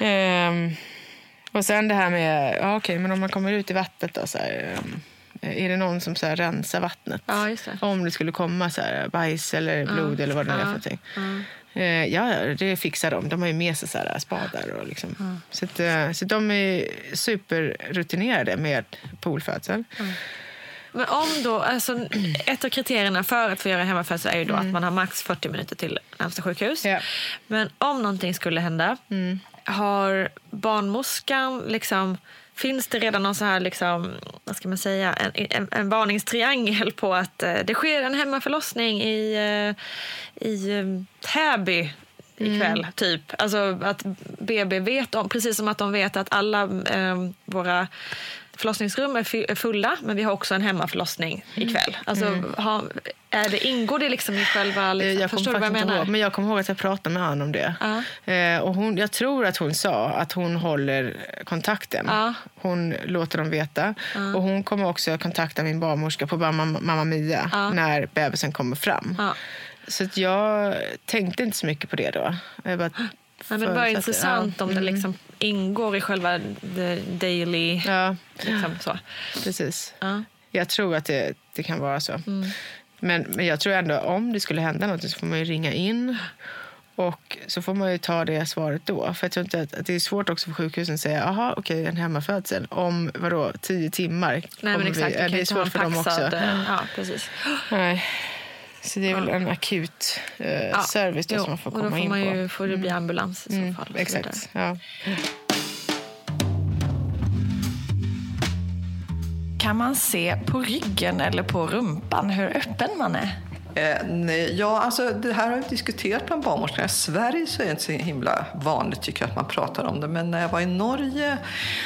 Ehm, och sen det här med, ja, okej, men om man kommer ut i vattnet då, så här, ehm, är det någon som så här, rensar vattnet? Ja, det. Om det skulle komma så här, bajs eller blod eller vad det nu är för någonting. Eh, ja, ja, det fixar de. De har ju med sig så här, spadar. Och liksom. så, att, eh, så de är superrutinerade med poolfödsel. Men om då, alltså, ett av kriterierna för att få göra hemmafödsel är ju då att man har max 40 minuter till närmsta sjukhus. Ja. Men om någonting skulle hända, har barnmorskan liksom Finns det redan någon så här, liksom, vad ska man säga, en, en, en varningstriangel på att eh, det sker en hemmaförlossning i, eh, i eh, Täby ikväll, typ. Alltså att BB vet om, precis som att de vet att alla eh, våra förlossningsrum är fulla, men vi har också en hemmaförlossning ikväll. Alltså, har, är det, ingår det liksom i själva... Eh, Liksom, Jag förstår du vad jag menar? ihåg, men jag kommer ihåg att jag pratade med Ann om det. Ja. Eh, och hon, jag tror att hon sa att hon håller kontakten. Ja. Hon låter dem veta. Och hon kommer också kontakta min barnmorska på Mamma, Mamma Mia när bebisen kommer fram. Så jag tänkte inte så mycket på det då. Jag bara Nej, men förutsatte- intressant ja. om det liksom ingår i själva the daily... Ja, Liksom så. precis. Ja. Jag tror att det, det kan vara så. Men, men jag tror ändå om det skulle hända något så får man ju ringa in. Och så får man ju ta det svaret då. För jag tror inte att, att det är svårt också för sjukhusen att säga aha, okej, en hemmafödsel om vadå, tio timmar. Nej, men exakt. Vi, det är svårt för dem också. eh, Ja, precis. Nej. Så det är väl en akut eh, Ja. service då som man får och då komma får in man på. ju, får det bli ambulans i så Mm, fall. så exakt. Ja. Kan man se på ryggen eller på rumpan hur öppen man är? Eh, nej, ja, alltså, det här har vi diskuterat bland barnmorskorna. I Sverige så är det inte så himla vanligt tycker jag, att man pratar om det. Men när jag var i Norge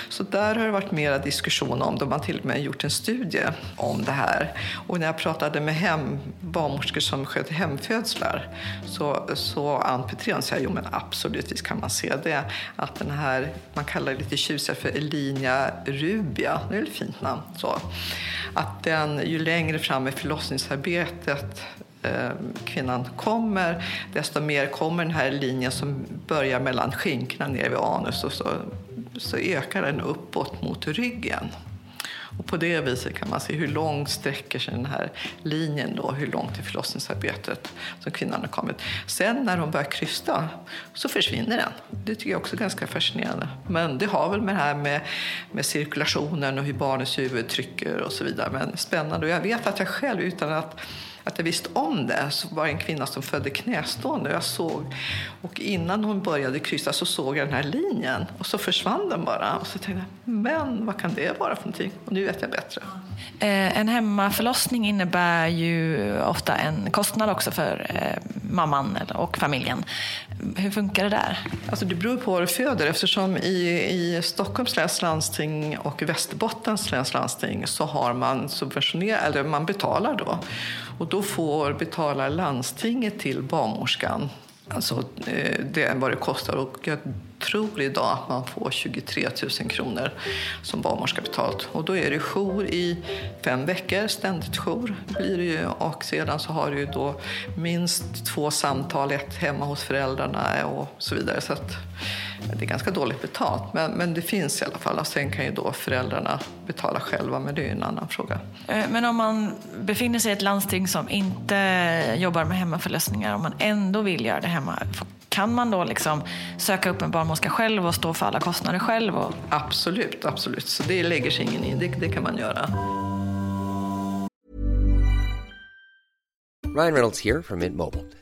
så där har det varit mera diskussion om det. Man har till och med gjort en studie om det här. Och när jag pratade med hem, barnmorskor som sköter hemfödslar så, så Ann Petrén säger jo men absolut visst kan man se det. Att den här, man kallar det lite tjusigare för Elinia rubia, det är ett fint namn. Så. Att den ju längre fram i förlossningsarbetet Eh, kvinnan kommer, desto mer kommer den här linjen som börjar mellan skinkorna ner vid anus och så, så ökar den uppåt mot ryggen. Och på det viset kan man se hur långt sträcker sig den här linjen då, hur långt i förlossningsarbetet som kvinnan har kommit. Sen när hon börjar krysta så försvinner den. Det tycker jag också är ganska fascinerande. Men det har väl med det här med, med cirkulationen och hur barnets huvud trycker och så vidare. Men spännande. Och jag vet att jag själv utan att att jag visste om det så var det en kvinna som födde knästående. Jag såg, och innan hon började kryssa så såg jag den här linjen och så försvann den bara. Och så tänkte jag, men vad kan det vara för någonting? Och nu vet jag bättre. Eh, en hemmaförlossning innebär ju ofta en kostnad också för eh, mamman och familjen. Hur funkar det där? Alltså det beror på vad du föder. Eftersom i, i Stockholms läns landsting och Västerbottens läns landsting så har man subventionerat, eller man betalar då. Och då får betalar landstinget till barnmorskan Alltså, eh, det är vad det kostar. Och jag tror idag att man får 23 000 kronor som barnmorska betalt. Och då är det jour i fem veckor, ständigt jour blir det ju. Och sedan så har du ju då minst två samtal, ett hemma hos föräldrarna och så vidare. Så att det är ganska dåligt betalt, men, men det finns i alla fall. Och sen kan ju då föräldrarna betala själva, men det är en annan fråga. Eh, men om man befinner sig i ett landsting som inte jobbar med hemmaförlösningar, om man ändå vill göra det hemma, kan man då liksom söka upp en barnmorska själv och stå för alla kostnader själv? Och... Absolut, absolut. Så det lägger sig ingen i. Det, det kan man göra. Ryan Reynolds here from Mint Mobile.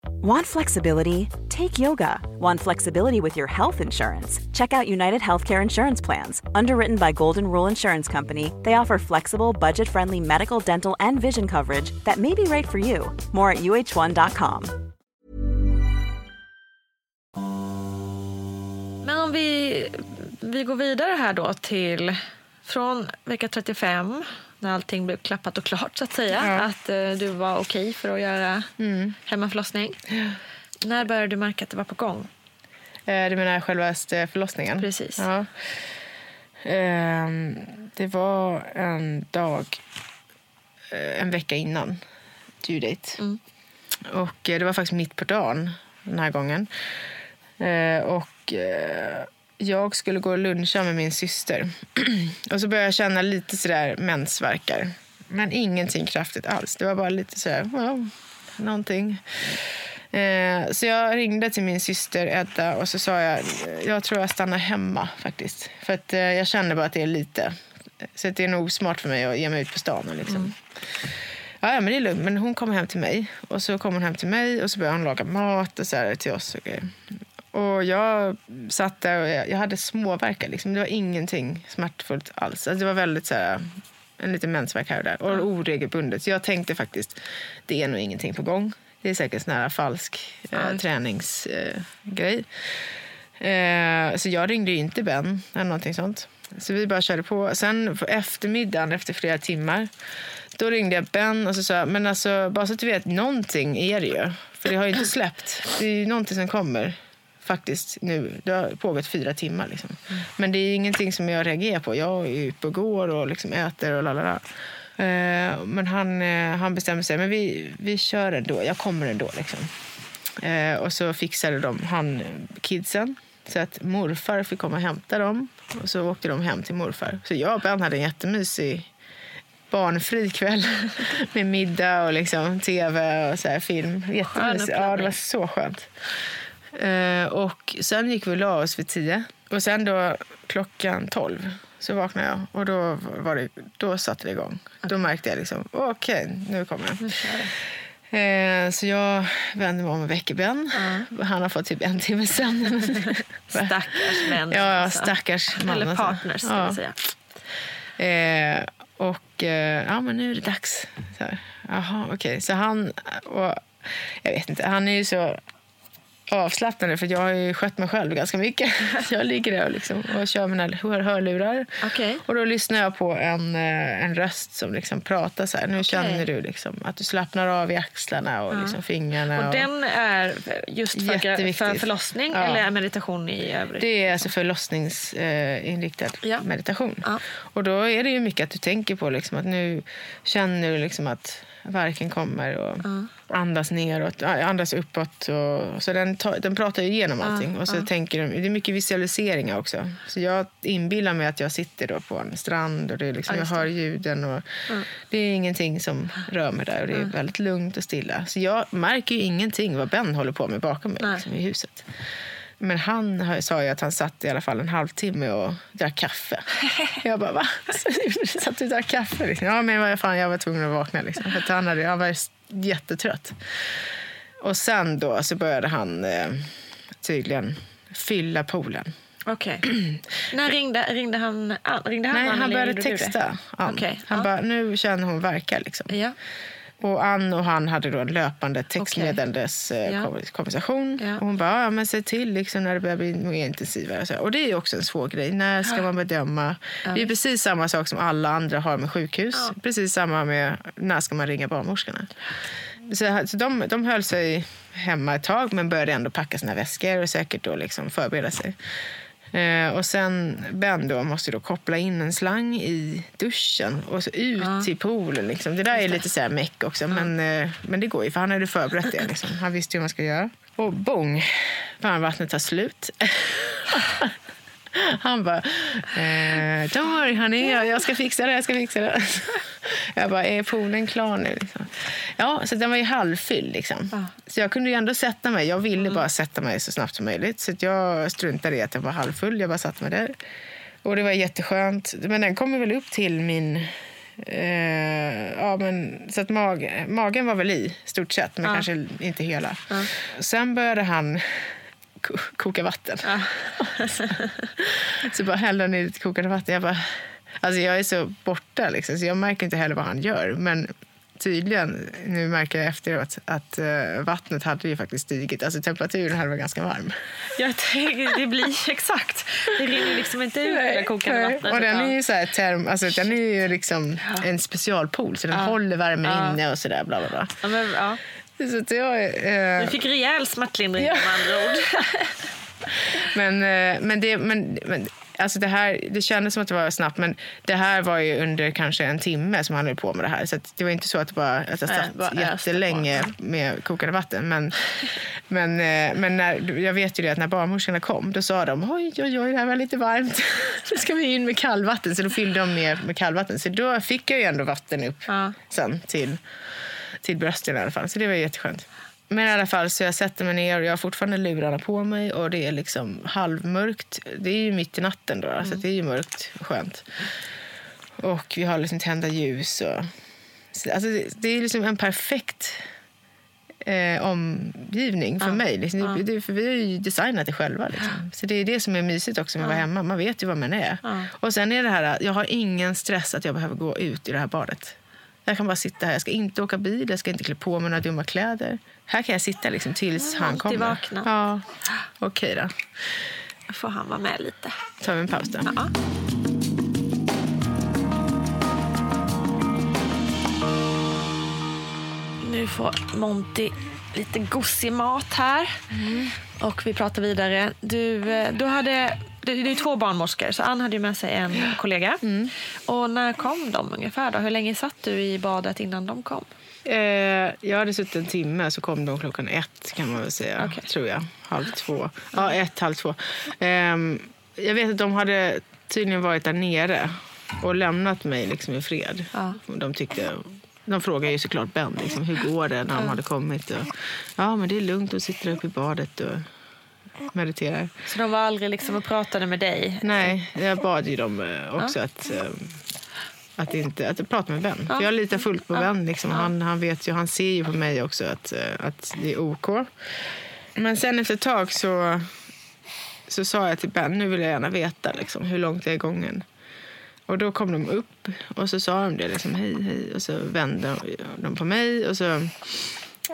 Want flexibility? Take yoga. Want flexibility with your health insurance? Check out United Healthcare Insurance Plans. Underwritten by Golden Rule Insurance Company, they offer flexible, budget friendly medical, dental, and vision coverage that may be right for you. More at uh1.com. Men vi, vi går vidare här då till från vecka 35 när allting blev klappat och klart så att säga. Ja. Att eh, du var okej för att göra hemmaförlossning. När började du märka att det var på gång? Eh, Du menar själva förlossningen? Precis. Ja. Ehm, Det var en dag, eh, en vecka innan due date. Och eh, det var faktiskt mitt på dagen den här gången. Eh, Och eh, jag skulle gå och luncha med min syster. Och så började jag känna lite sådär mensvärkar. Men ingenting kraftigt alls. Det var bara lite sådär, wow, någonting. Eh, så jag ringde till min syster Edda och så sa jag jag tror jag stannar hemma faktiskt. För att eh, jag känner bara att det är lite. Så det är nog smart för mig att ge mig ut på stan. och Liksom. Ja, ja, men det är lugnt. Men hon kommer hem till mig. Och så kommer hon hem till mig och så börjar hon laga mat och så här till oss. Och, grejer. Och jag satt där och jag, jag hade småverkar. Liksom. Det var ingenting smärtfullt alls. Alltså, det var väldigt så här, en liten mensvärk här och där. Och oregelbundet. Så jag tänkte faktiskt, det är nog ingenting på gång. Det är säkert sån här falsk eh, träningsgrej. Eh, så jag ringde inte Ben eller någonting sånt. Så vi bara körde på. Sen på eftermiddagen, efter flera timmar, då ringde jag Ben och så sa men alltså, bara så att du vet, någonting är det ju. För det har ju inte släppt. Det är ju någonting som kommer faktiskt nu. Det har pågått fyra timmar. Liksom. Men det är ingenting som jag reagerar på. Jag är ute och går och liksom äter och lalala. Eh, men han, eh, han bestämde sig, men vi, vi kör ändå. Jag kommer ändå. Liksom. Eh, och så fixade de han kidsen. Så att morfar fick komma och hämta dem. Och så åkte de hem till morfar. Så jag och Ben hade en jättemysig barnfri kväll. Med middag och liksom tv och så här film. Jättemysigt. Ja, det var så skönt. Eh, och sen gick vi och la oss vid tio. Och sen då klockan tolv så vaknade jag och då, var det, då satte det igång. Då märkte jag liksom, okej, nu kommer den. Eh, så jag vände mig om och väcker Ben. Han har fått typ en timme sömn. Stackars män. Ja, alltså. stackars man. Eller partners, ska Ja. vi säga. Eh, och eh, ja, men nu är det dags. Så här, Jaha, okej. Så han, och, jag vet inte, han är ju så avslappnande för jag har ju skött mig själv ganska mycket. Så jag ligger där och, liksom, och kör mina hör hörlurar. Okej. Och då lyssnar jag på en, eh, en röst som liksom pratar så här. Nu känner du liksom att du slappnar av i axlarna och liksom fingrarna. Och den är just för, för förlossning Ja. eller meditation i övrigt? Det är alltså förlossningsinriktad Ja. meditation. Ja. Och då är det ju mycket att du tänker på liksom att nu känner du liksom att verken kommer och andas neråt, andas uppåt. Och, så den, den pratar ju igenom allting. och så tänker de, det är mycket visualiseringar också. Så jag inbillar mig att jag sitter då på en strand och det är liksom, jag hör ljuden. Och Det är ingenting som rör mig där och det är väldigt lugnt och stilla. Så jag märker ju ingenting vad Ben håller på med bakom mig liksom, i huset. Men han sa ju att han satt i alla fall en halvtimme och drack kaffe. Jag bara, va? Satt du och drack kaffe? Liksom. Ja, men vad fan, jag var tvungen att vakna. Liksom. För han, hade, han var jättetrött. Och sen då så började han eh, tydligen fylla poolen. Okej. När ringde, ringde han an? Ringde han Nej, an han eller började texta. Okej, Han ja. bara, nu känner hon verka liksom. Ja. Och Ann och han hade då en löpande textmeddelandes eh, Ja. konversation. Ja. Och hon bara, ja, men se till liksom, när det börjar bli mer intensivare. Och, och det är ju också en svår grej. När ska man bedöma? Det är precis samma sak som alla andra har med sjukhus. Precis samma med när ska man ringa barnmorskorna. Så, så de, de höll sig hemma ett tag men började ändå packa sina väskor och säkert då liksom förbereda sig. Eh, och sen Ben då måste då koppla in en slang i duschen och så ut till poolen. Liksom. Det där är lite så här meck också, men, eh, men det går ju för han hade förberett det. Liksom. Han visste vad man ska göra. Och bong, varmvattnet tar slut. Han bara, eh, don't worry honey, jag, ska fixa det, jag ska fixa det. Jag bara, är poolen klar nu? Liksom. Ja, så den var ju halvfylld. Liksom. Så jag kunde ju ändå sätta mig. Jag ville bara sätta mig så snabbt som möjligt. Så jag struntade i att den var halvfull. Jag bara satte mig där. Och det var jätteskönt. Men den kom ju väl upp till min... Eh, ja, men, så att mag, magen var väl i, stort sett, men kanske inte hela. Sen började han koka vatten. så bara hällde han i lite kokande vatten. Jag, bara, alltså jag är så borta, liksom, så jag märker inte heller vad han gör. Men tydligen, nu märker jag efteråt, att eh, vattnet hade ju faktiskt stigit. Alltså temperaturen hade varit ganska varm. Jag det blir exakt. Det rinner liksom inte ut det kokande vattnet. Och den är ju så här term, alltså den är ju liksom en specialpool så den håller värmen inne och sådär. Bla, bla, bla. ja, men, ja. Så jag, eh, Du fick rejäl smärtlindring Ja. med andra ord. men, eh, men, det, men, men alltså det, här, det kändes som att det var snabbt, men det här var ju under kanske en timme som han höll på med det här. Så det var inte så att, det bara, att jag satt bara öste jättelänge med kokande vatten. Men, men, eh, men när, jag vet ju det att när barnmorskorna kom, då sa de oj, oj, oj, det här var lite varmt. Nu ska vi in med kallvatten. Så då fyllde de med, med kallvatten. Så då fick jag ju ändå vatten upp Ja. sen till, till brösten i alla fall. Så det var jätteskönt. Men i alla fall så jag sätter mig ner och jag har fortfarande lurarna på mig och det är liksom halvmörkt. Det är ju mitt i natten då, så det är ju mörkt och skönt. Och vi har liksom tända ljus och... så- Alltså det, det är liksom en perfekt eh, omgivning för mig. Liksom. Det, det, för vi har ju designat det själva. Liksom. Så det är det som är mysigt också med att vara hemma. Man vet ju vad man är. Och sen är det här, jag har ingen stress att jag behöver gå ut i det här badet. Jag kan bara sitta här. Jag ska inte åka bil, jag ska inte klä på mig några dumma kläder. Här kan jag sitta liksom tills han kommer. vakna. Ja, okej då. får han vara med lite. tar vi en paus då. Ja. Nu får Monty lite gosig mat här. Och vi pratar vidare. Du, eh, du hade, det det är två barnmorskor, så Ann hade ju med sig en kollega. Och när kom de ungefär? Då? Hur länge satt du i badet innan de kom? Eh, jag hade suttit en timme, så kom de klockan ett kan man väl säga. Okej. Tror jag. Halv två. Ja, ett, halv två. Ehm, jag vet att de hade tydligen varit där nere och lämnat mig liksom i fred. Ja. De tyckte... De frågade ju såklart Ben, liksom, hur går det när de hade kommit. Och, ja, men det är lugnt, de sitter uppe i badet och mediterar. Så de var aldrig liksom och pratade med dig? Nej, jag bad ju dem eh, också att, eh, att, inte, att prata med Ben. För jag litar fullt på Ben. Liksom. Han, han, vet ju, han ser ju på mig också att, eh, att det är OK. Men sen efter ett tag så, så sa jag till Ben, nu vill jag gärna veta liksom, hur långt det är gången. Och då kom de upp och så sa de det, liksom, hej, hej. Och så vände de på mig och så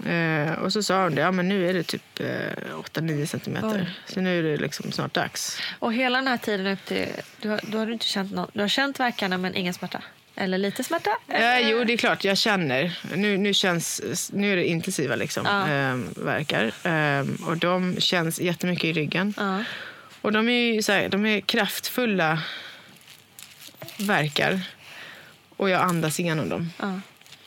Eh, och så sa hon det, ja men nu är det typ eh, 8-9 centimeter. Oj. Så nu är det liksom snart dags. Och hela den här tiden upp till... Du har, då har du inte känt någon, Du har känt verkarna men ingen smärta? Eller lite smärta? Eh, jo, det är klart, jag känner. Nu, nu, känns, nu är det intensiva liksom, Ja. eh, verkar. Eh, och de känns jättemycket i ryggen. Ja. Och de är, ju så här, de är kraftfulla verkar. Och jag andas igenom dem. ja.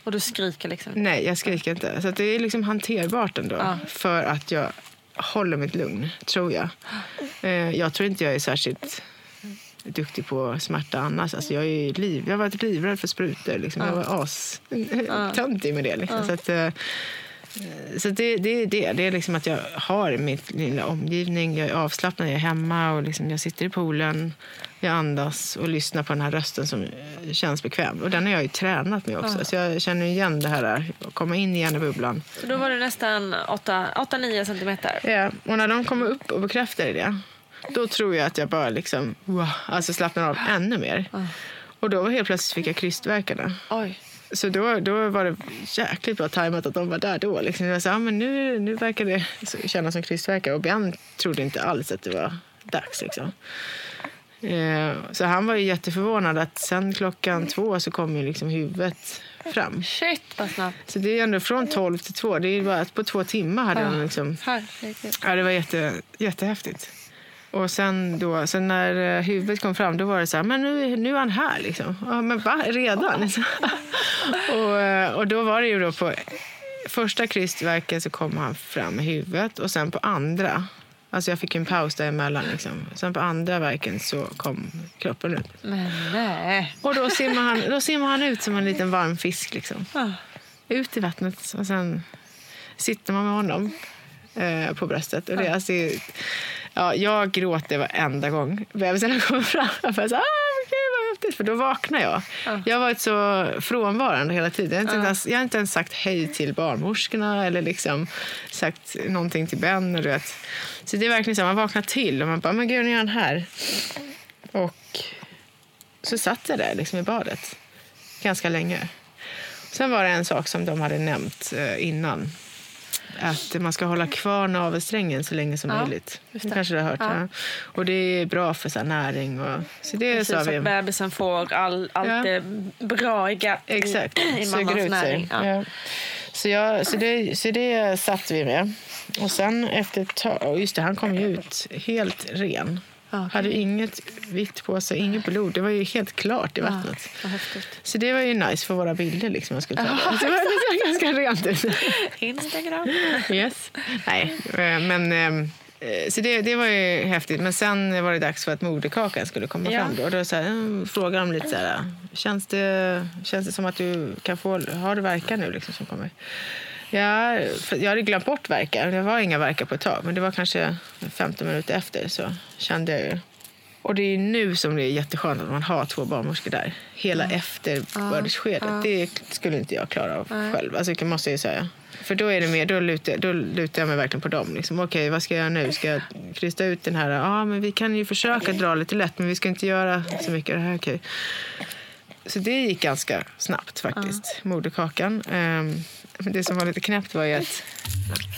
Och du skriker liksom? Nej, jag skriker inte. Så det är liksom hanterbart ändå. Ja. För att jag håller mitt lugn, tror jag. Eh, jag tror inte jag är särskilt duktig på smärta annars. Alltså jag, är liv, jag har varit livrädd för sprutor. Liksom. Jag var as töntig med det. Liksom. Så, att, eh, så det, det är det. Det är liksom att jag har mitt lilla omgivning. Jag är avslappnad, jag är hemma och liksom jag sitter i poolen. Jag andas och lyssnar på den här rösten som eh, känns bekväm. Och den har jag ju tränat med också. Så jag känner igen det här, att komma in igen i bubblan. Så då var du nästan 8-9 centimeter? Ja, och när de kommer upp och bekräftar det, då tror jag att jag bara liksom, wow, alltså slappnar av ännu mer. Och då helt plötsligt fick jag krystvärkarna. Oj. Så då, då var det jäkligt bra tajmat att de var där då. Liksom. Jag sa, ah, men nu, nu verkar det kännas som krystvärkar. Och Björn trodde inte alls att det var dags. Liksom. Eh, så han var ju jätteförvånad att sen klockan två så kom ju liksom huvudet fram. Shit vad snabbt. Så det är ändå från 12 till 2. Det är bara att på två timmar hade han liksom. Ja, det var jätte, jättehäftigt. Och sen, då, sen när eh, huvudet kom fram, då var det så här, men nu, nu är han här liksom. Ja, men va? Redan? och, eh, och då var det ju då på första krystverket så kom han fram med huvudet och sen på andra, alltså jag fick en paus däremellan liksom. Sen på andra verken så kom kroppen ut. Men nej. Och då simmar han, då simmar han ut som en liten varm fisk liksom. Ut i vattnet och sen sitter man med honom eh, på bröstet. Och det, är alltså, ja, jag gråter varenda gång bebisarna kommer fram. Jag bara så, ah, häftigt. För då vaknar jag. Jag har varit så frånvarande hela tiden. Jag har, inte ens, jag har inte ens sagt hej till barnmorskorna eller liksom sagt någonting till Ben. Och du vet. Så det är verkligen så, man vaknar till och man bara, men gud, nu är han här. Och så satt jag där liksom i badet ganska länge. Sen var det en sak som de hade nämnt eh, innan. Att man ska hålla kvar navelsträngen så länge som Ja, möjligt. just Det kanske du har hört. Ja. Ja. Och det är bra för så här, näring. Och, så det Precis, sa vi. att bebisen får all, allt det braiga i, Exakt, i mammas ut näring. sig. Så, jag, så, det, så det satt vi med. Och sen efter ett tag, just det, han kom ju ut helt ren. Ja, okej. Hade inget vitt på sig, inget blod. Det var ju helt klart i vattnet. Häftigt. Så det var ju nice för våra bilder. Liksom, jag skulle ta. Så det var såg ganska rent ut. Instagram. Yes. Nej, eh, men... eh, Så det, det var ju häftigt. Men sen var det dags för att moderkakan skulle komma Ja. fram. Då. Då så här, mm, frågade de lite så här, känns det, känns det som att du kan få, har du verkar nu liksom som kommer? Ja, jag hade glömt bort verkar. Det var inga verkar på ett tag. Men det var kanske 15 minuter efter så kände jag ju. Och det är nu som det är jätteskönt att man har två barnmorskor där. Hela efterbördsskedet. Det skulle inte jag klara av själv. Alltså, det måste jag ju säga. För då är det mer, då lutar, då lutar jag mig verkligen på dem. Liksom, Okej, vad ska jag göra nu? Ska jag krysta ut den här? Ja, men vi kan ju försöka dra lite lätt, men vi ska inte göra så mycket. Det här, okej. Så det gick ganska snabbt faktiskt, moderkakan. Men det som var lite knäppt var ju att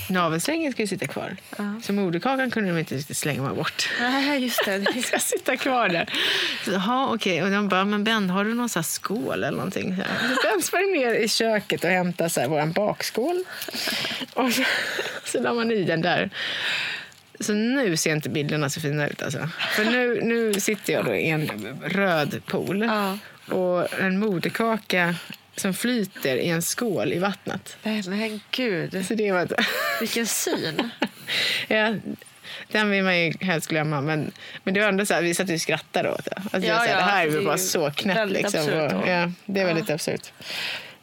navelsträngen skulle sitta kvar. Så moderkakan kunde de inte riktigt slänga bort. Nej, just det. Den ska sitta kvar där. Jaha, okej. Och de bara, men Ben, har du någon så här skål eller någonting? Så Ben sprang ner i köket och hämtade så här, vår bakskål. Och så, så la man i den där. Så nu ser inte bilderna så fina ut. Alltså. För nu, nu sitter jag då i en röd pool Ja. och en moderkaka som flyter i en skål i vattnet. Men gud. Så det var ett... Vilken syn. ja, den vill man ju helst glömma. Men, men det var ändå så här, vi satt och skrattade åt det. Alltså, Ja, det, var så här, ja, det här är det är ju bara så knäppt. Liksom. Och, ja, det är väldigt absurt.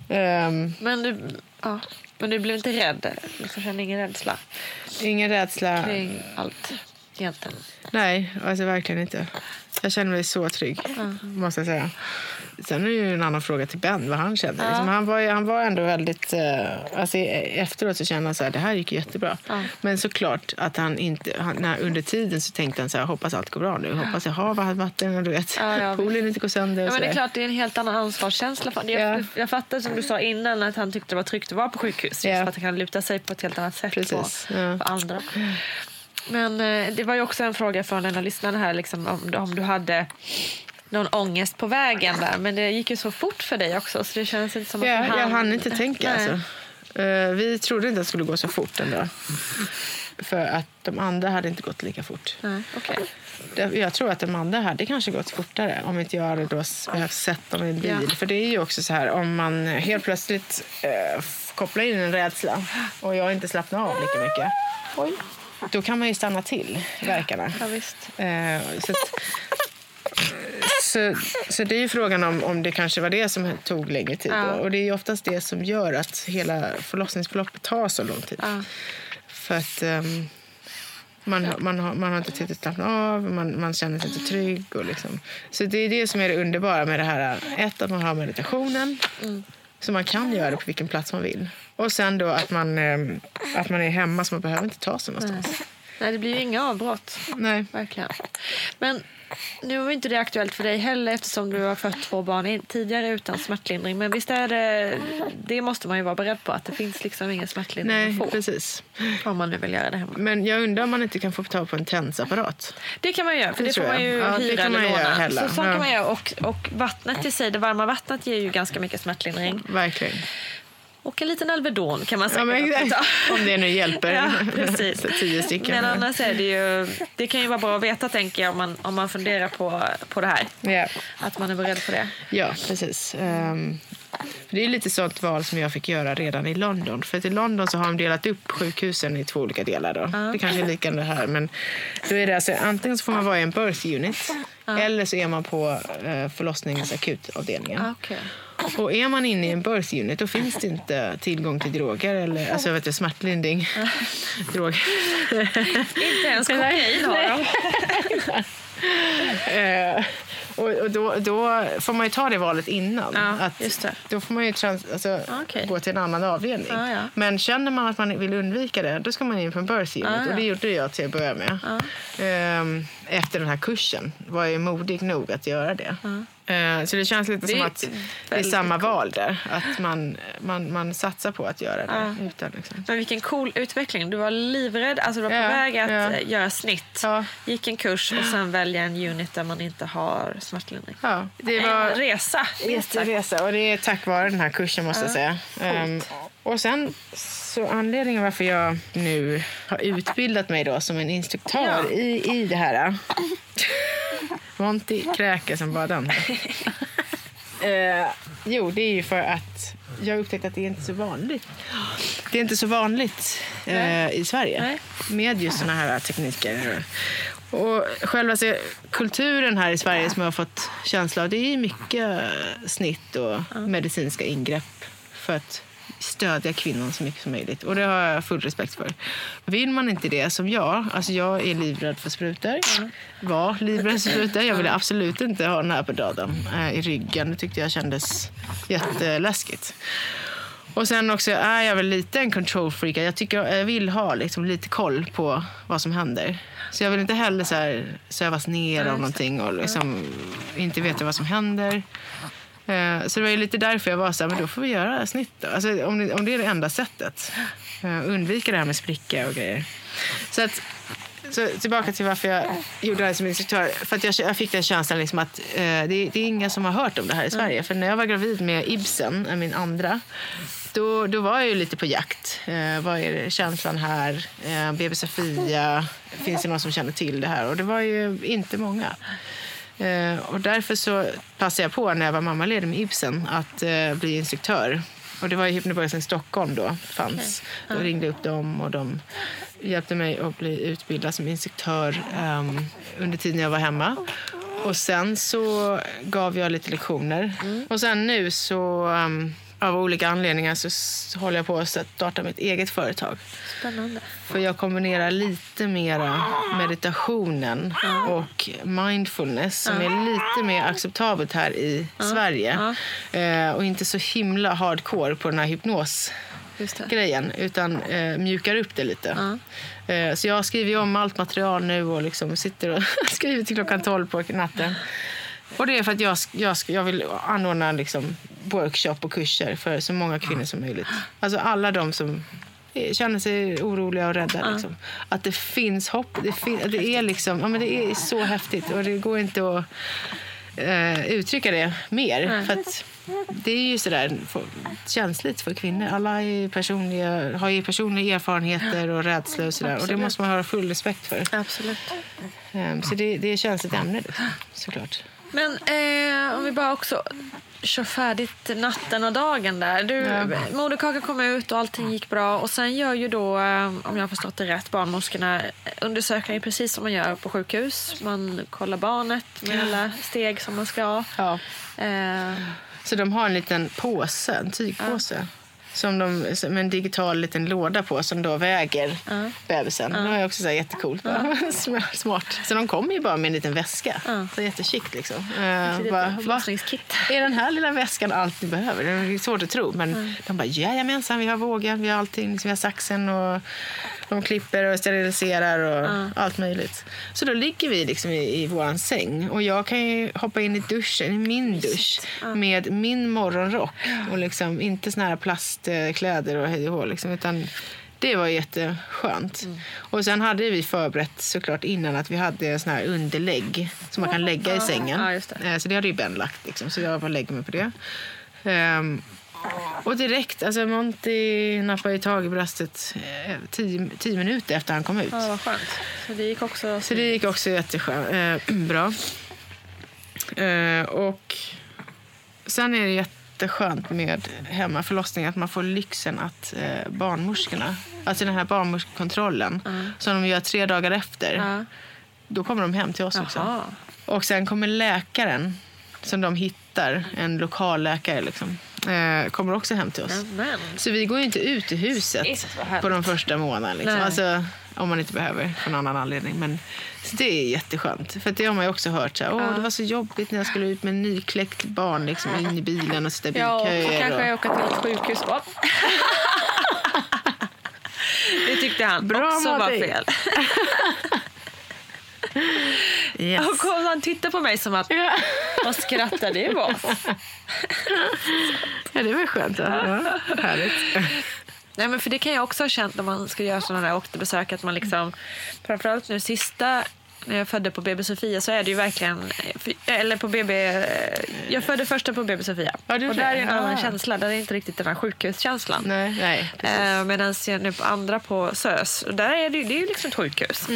Ehm, Men du, ja. men du blev inte rädd? Liksom, kände ingen rädsla ingen rädsla. kring allt egentligen? Nej, alltså verkligen inte. Jag känner mig så trygg, måste jag säga. Sen är det ju en annan fråga till Ben, vad han känner. Liksom, han, var, han var ändå väldigt... Eh, alltså, e- efteråt så kände han så här, det här gick jättebra. Men såklart att han inte... Han, när, under tiden så tänkte han så här, hoppas allt går bra nu. Hoppas jag har vatten och du vet, Ja, ja. poolen inte går sönder. Ja, men det är klart, det är en helt annan ansvarskänsla. Jag, Ja. jag fattar som du sa innan att han tyckte det var tryggt att vara på sjukhus. Ja. för att han kan luta sig på ett helt annat sätt Precis, på, ja. på andra. Men eh, det var ju också en fråga från en av lyssnarna här liksom, om, om du hade någon ångest på vägen där. Men det gick ju så fort för dig också så det känns inte som att Ja, jag hann inte tänka. Nej. Alltså. Eh, vi trodde inte att det skulle gå så fort ändå. För att de andra hade inte gått lika fort. Nej. Det- Jag tror att de andra hade kanske gått fortare om inte jag hade då behövt sett dem i en bil. Ja. För det är ju också så här om man helt plötsligt eh, kopplar in en rädsla och jag inte slappnar av lika mycket. Oj. Då kan man ju stanna till verkarna. Ja, visst. Eh, så, så, så det är ju frågan om, om det kanske var det som tog längre tid. Ja. Och det är ju oftast det som gör att hela förlossningsförloppet tar så lång tid. Ja. För att ehm, man, har- man, har, man har inte tid att slappna av, man, man känner sig inte trygg. Och liksom. Så det är det som är det underbara med det här. Ett, att man har meditationen. Så man kan göra det på vilken plats man vill. Och sen då att man, ehm, att man är hemma så man behöver inte ta sig någonstans. Nej, det blir ju inga avbrott. Nej. Verkligen. Men nu var inte det aktuellt för dig heller eftersom du har fött två barn tidigare utan smärtlindring. Men visst är det, det måste man ju vara beredd på att det finns liksom ingen smärtlindring Nej, att få. precis. Om man nu vill göra det hemma. Men jag undrar om man inte kan få tag på en tensapparat. Det kan man göra, för Det det, får man ju Ja, det hyra kan eller låna. Så, så Ja. kan man göra. Och, och vattnet i sig, det varma vattnet ger ju ganska mycket smärtlindring. Verkligen. Och en liten Alvedon kan man Ja, säkert ta. om det nu hjälper. Ja, precis. Tio stycken. Men annars är det ju, det kan ju vara bra att veta tänker jag om man, om man funderar på, på det här. Ja. Att man är beredd på det. Ja, precis. För det är lite sånt val som jag fick göra redan i London. För att i London så har de delat upp sjukhusen i två olika delar. Då. Det kanske är likadant här. Men då är det alltså, antingen så får man vara i en birth unit eller så är man på uh, förlossningsakutavdelningen. Ah, okej. Och är man inne i en birth unit då finns det inte tillgång till droger eller alltså, vet du, smärtlindring. droger. Inte ens kokain har de. Och och då, då får man ju ta det valet innan. Ja, att. Då får man ju trans, alltså, Okej. gå till en annan avdelning. Ja, ja. Men känner man att man vill undvika det, då ska man in på en birth unit. Ja, ja. Och det gjorde jag till att börja med. Ehm, efter den här kursen var jag modig nog att göra det. Eh, så det känns lite Det som att det är samma val där. Att man, man, man satsar på att göra det. Utan, liksom. Men vilken cool utveckling. Du var livrädd, alltså du var på Ja, väg att ja. eh, göra snitt. Ja. Gick en kurs och sen välja en unit där man inte har smärtlindring. Ja, det En var resa. minst sagt. Jätteresa och det är tack vare den här kursen måste jag säga. Ehm, och sen så anledningen varför jag nu har utbildat mig då som en instruktör Ja. i, i det här. Monty kräker som bara den. Eh, jo, det är ju för att jag har upptäckt att det är inte så vanligt. Det är inte så vanligt eh, i Sverige Nej. med just såna här tekniker. Och själva så, kulturen här i Sverige som jag har fått känsla av, det är mycket snitt och medicinska ingrepp för att stödja kvinnan så mycket som möjligt. Och det har jag full respekt för. Vill man inte det som jag, alltså jag är livrädd för sprutor. Var livrädd för sprutor. Jag ville absolut inte ha den här på döden eh, i ryggen. Det tyckte jag kändes jätteläskigt. Och sen också är jag väl lite en control freak. Jag, tycker, jag vill ha liksom lite koll på vad som händer. Så jag vill inte heller så här sövas ner av någonting och liksom inte veta vad som händer. Eh, Så det var ju lite därför jag var så här, men då får vi göra snitt då. Alltså, om, det, om det är det enda sättet. Eh, Undvika det här med spricka och grejer. Så att så tillbaka till varför jag gjorde det här som instruktör. För att jag, jag fick den känslan liksom att eh, det, det är ingen som har hört om det här i Sverige. För när jag var gravid med Ibsen, eh, min andra, då, då var jag ju lite på jakt. Eh, vad är känslan här? Eh, BB Sofia? Finns det någon som känner till det här? Och det var ju inte många. Eh, och därför så passade jag på när jag var mammaledig med Ibsen att eh, bli instruktör. Och det var i Hypnobörsen i Stockholm då fanns. Då ringde jag upp dem och de hjälpte mig att bli utbildad som instruktör ehm, under tiden jag var hemma. Och sen så gav jag lite lektioner. Och sen nu så ehm, av olika anledningar så håller jag på att starta mitt eget företag. Spännande. För jag kombinerar lite mera meditationen och mindfulness som är lite mer acceptabelt här i Sverige. Eh, och inte så himla hardcore på den här hypnosgrejen Just det. utan eh, mjukar upp det lite. Eh, så jag skriver om allt material nu och liksom sitter och skriver till klockan 12 på natten. Och det är för att jag, jag, jag vill anordna liksom workshop och kurser för så många kvinnor som möjligt. Alltså alla de som eh, känner sig oroliga och rädda. Liksom. Att det finns hopp. Det, fin, det, är liksom, ja, men det är så häftigt och det går inte att eh, uttrycka det mer. För att det är ju sådär för- känsligt för kvinnor. Alla är personliga, har ju personliga erfarenheter och rädslor och sådär. Och det måste man ha full respekt för. Absolut. Ehm, så det, det är ett känsligt ämne liksom, såklart. Men eh, om vi bara också kör färdigt natten och dagen där. Du, Ja. Moderkakan kom ut och allting gick bra. Och sen gör ju då, eh, om jag har förstått det rätt, barnmorskorna undersökningar precis som man gör på sjukhus. Man kollar barnet med alla steg som man ska. Ja. Eh, Så de har en liten påse, en tygpåse. Som de, med en digital liten låda på som då väger bebisen. Det var också så här jättecoolt. Smart. Så de kommer ju bara med en liten väska. Så jättechikt liksom. Uh, bara. Är den här lilla väskan allt ni behöver? Det är svårt att tro. Men de bara, jajamensan, vi har vågen, vi har allting. Liksom, vi har saxen och de klipper och steriliserar och allt möjligt. Så då ligger vi liksom i, i vår säng. Och jag kan ju hoppa in i duschen, i min dusch, med min morgonrock. Och liksom inte såna här plastkläder och hej och hå, liksom, utan det var jätteskönt. Och sen hade vi förberett såklart innan att vi hade sån här underlägg som man kan lägga i sängen. Ja, det. Eh, Så det hade ju Ben lagt. Liksom. Så jag bara lägger mig på det. Ehm, och direkt, alltså Monty nappade ju tag i bröstet eh, tio, tio minuter efter han kom ut. ja, vad skönt. Så det gick också... Så det gick också jättebra. Eh, bra. Eh, och sen är det jätteskönt med hemmaförlossning att man får lyxen att eh, barnmorskorna, alltså den här barnmorskekontrollen som de gör tre dagar efter, Ja. då kommer de hem till oss också. Jaha. Och sen kommer läkaren som de hittar, en lokal läkare liksom, eh, kommer också hem till oss. Men. Så vi går ju inte ut i huset på de första månaderna. Liksom. Alltså, om man inte behöver, för någon annan anledning. Men, så det är jätteskönt. För det har man ju också hört. Så här, Åh, Det var så jobbigt när jag skulle ut med en nykläckt barn liksom, in i bilen och sitta i Ja, och så bilköer. kanske jag och... åker till ett sjukhus. Det tyckte han Bra också var fel. Yes. Och kom, han tittade på mig som att, Ja. vad skrattar det var? ja, det var skönt. Ja. Ja, härligt. Nej, men för det kan jag också ha känt när man ska göra sådana där återbesök. Att man liksom, framförallt nu sista när jag födde på BB Sofia så är det ju verkligen... Eller på BB... Jag födde första på BB Sofia. Ja, och där är en annan Ah. känsla. Där är inte riktigt den här sjukhuskänslan. Nej, nej. Eh, Medan jag nu på andra på SÖS, och där är det, ju- det är ju liksom ett sjukhus.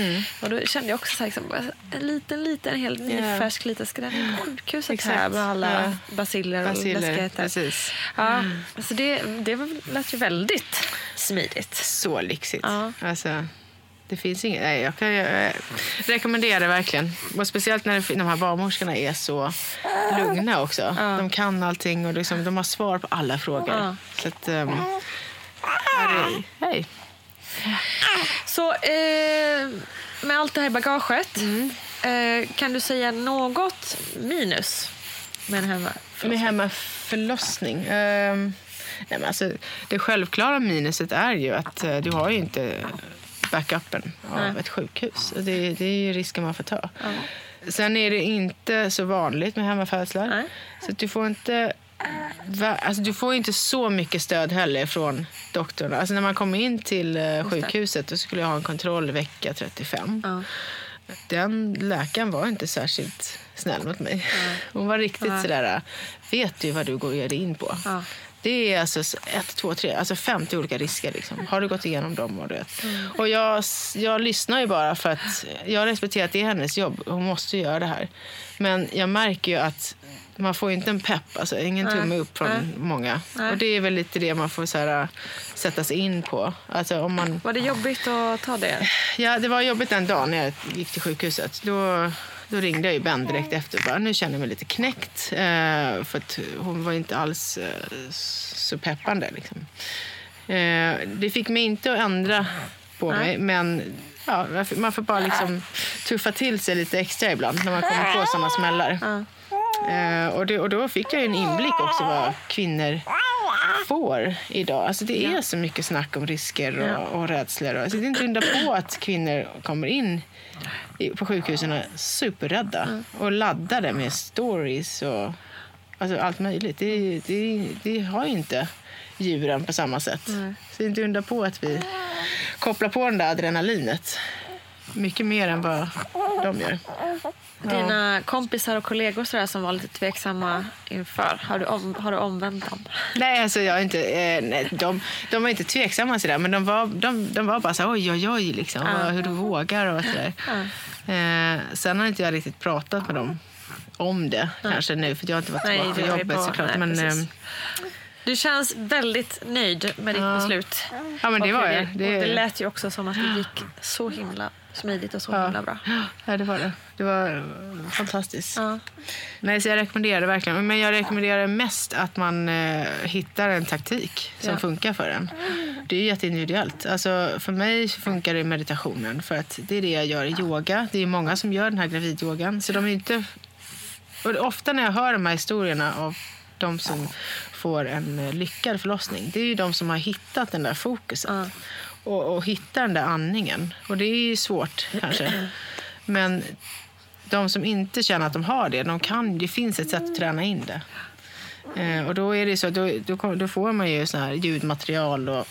Och då kände jag också så här, liksom, en liten, liten, en helt nyfärsk liten in på sjukhuset här Exakt. med alla Ja. basiller och läskigheter. precis. Ja, alltså det, det var- lät ju väldigt smidigt. Så lyxigt. Ja. Alltså, det finns inget. Nej, jag kan jag rekommendera det verkligen. Och speciellt när det- de här barnmorskorna är så lugna också. De kan allting och liksom, de har svar på alla frågor. Ja. Så att, um, hej. Så eh, med allt det här i bagaget, Mm. eh, kan du säga något minus med den här Med hemmaförlossning. Um, nej, men alltså, det självklara minuset är ju att eh, du har ju inte backupen av Nej. ett sjukhus. Och Det, det är ju risken man får ta. Sen är det inte så vanligt med hemmafödslar. Så du får inte Alltså, du får inte så mycket stöd heller från doktorn. Alltså, när man kommer in till eh, sjukhuset då skulle jag ha en kontroll vecka 35. Ja. Den läkaren var inte särskilt snäll mot mig. Hon var riktigt Nej. sådär, vet du vad du går ger dig in på? Ja. Det är alltså ett, två, tre, alltså 50 olika risker. Liksom. Har du gått igenom dem? Och, du vet. och jag, jag lyssnar ju bara för att jag respekterar att det är hennes jobb. Hon måste göra det här. Men jag märker ju att man får inte en pepp, alltså ingen tumme upp från Nej. många. Nej. Och det är väl lite det man får så här, sätta sig in på. Alltså om man... Var det jobbigt att ta det? Ja, det var jobbigt den dagen när jag gick till sjukhuset. Då, då ringde jag ju Ben direkt efter och bara, nu känner jag mig lite knäckt. Eh, för att hon var inte alls eh, så peppande. Liksom. Eh, det fick mig inte att ändra på mig, men ja, man får bara liksom tuffa till sig lite extra ibland när man kommer på sådana smällar. Eh, och, det, och då fick jag en inblick också vad kvinnor får idag. Alltså det är så mycket snack om risker och, och rädslor. Alltså det är inte undra på att kvinnor kommer in på sjukhusen superrädda och laddade med stories och alltså allt möjligt. Det, det, det har ju inte djuren på samma sätt. Så det är inte undra på att vi kopplar på det där adrenalinet mycket mer än vad de gör. Dina kompisar och kollegor sådär, som var lite tveksamma inför, har du, om, har du omvänt dem? Nej, alltså jag inte, eh, nej, de, de var inte tveksamma sådär, men de var, de, de var bara så oj, oj, oj, liksom, Ja. hur du vågar och sådär. Eh, sen har inte jag riktigt pratat med dem om det kanske nu, för jag har inte varit tillbaka på jobbet bara- såklart. nej, men, ehm, Du känns väldigt nöjd med ditt Ja. beslut. Ja, men det var det, jag. och Det- det lät ju också som att det gick så himla smidigt och så himla bra. Ja, det var det. Det var eh, fantastiskt. Ja. Nej, så jag rekommenderar det verkligen. Men jag rekommenderar mest att man eh, hittar en taktik som Ja. funkar för en. Det är ju jätteindividuellt. Alltså, för mig funkar det meditationen. För att det är det jag gör i yoga. Det är många som gör den här gravidyogan. Så de är inte... Och ofta när jag hör de här historierna av de som får en eh, lyckad förlossning, det är ju de som har hittat den där fokuset. Och, och hittar den där andningen. Och det är svårt kanske. Men de som inte känner att de har det, de kan, det finns ett sätt att träna in det. Eh, och då är det så, då, då, då får man ju sån här ljudmaterial och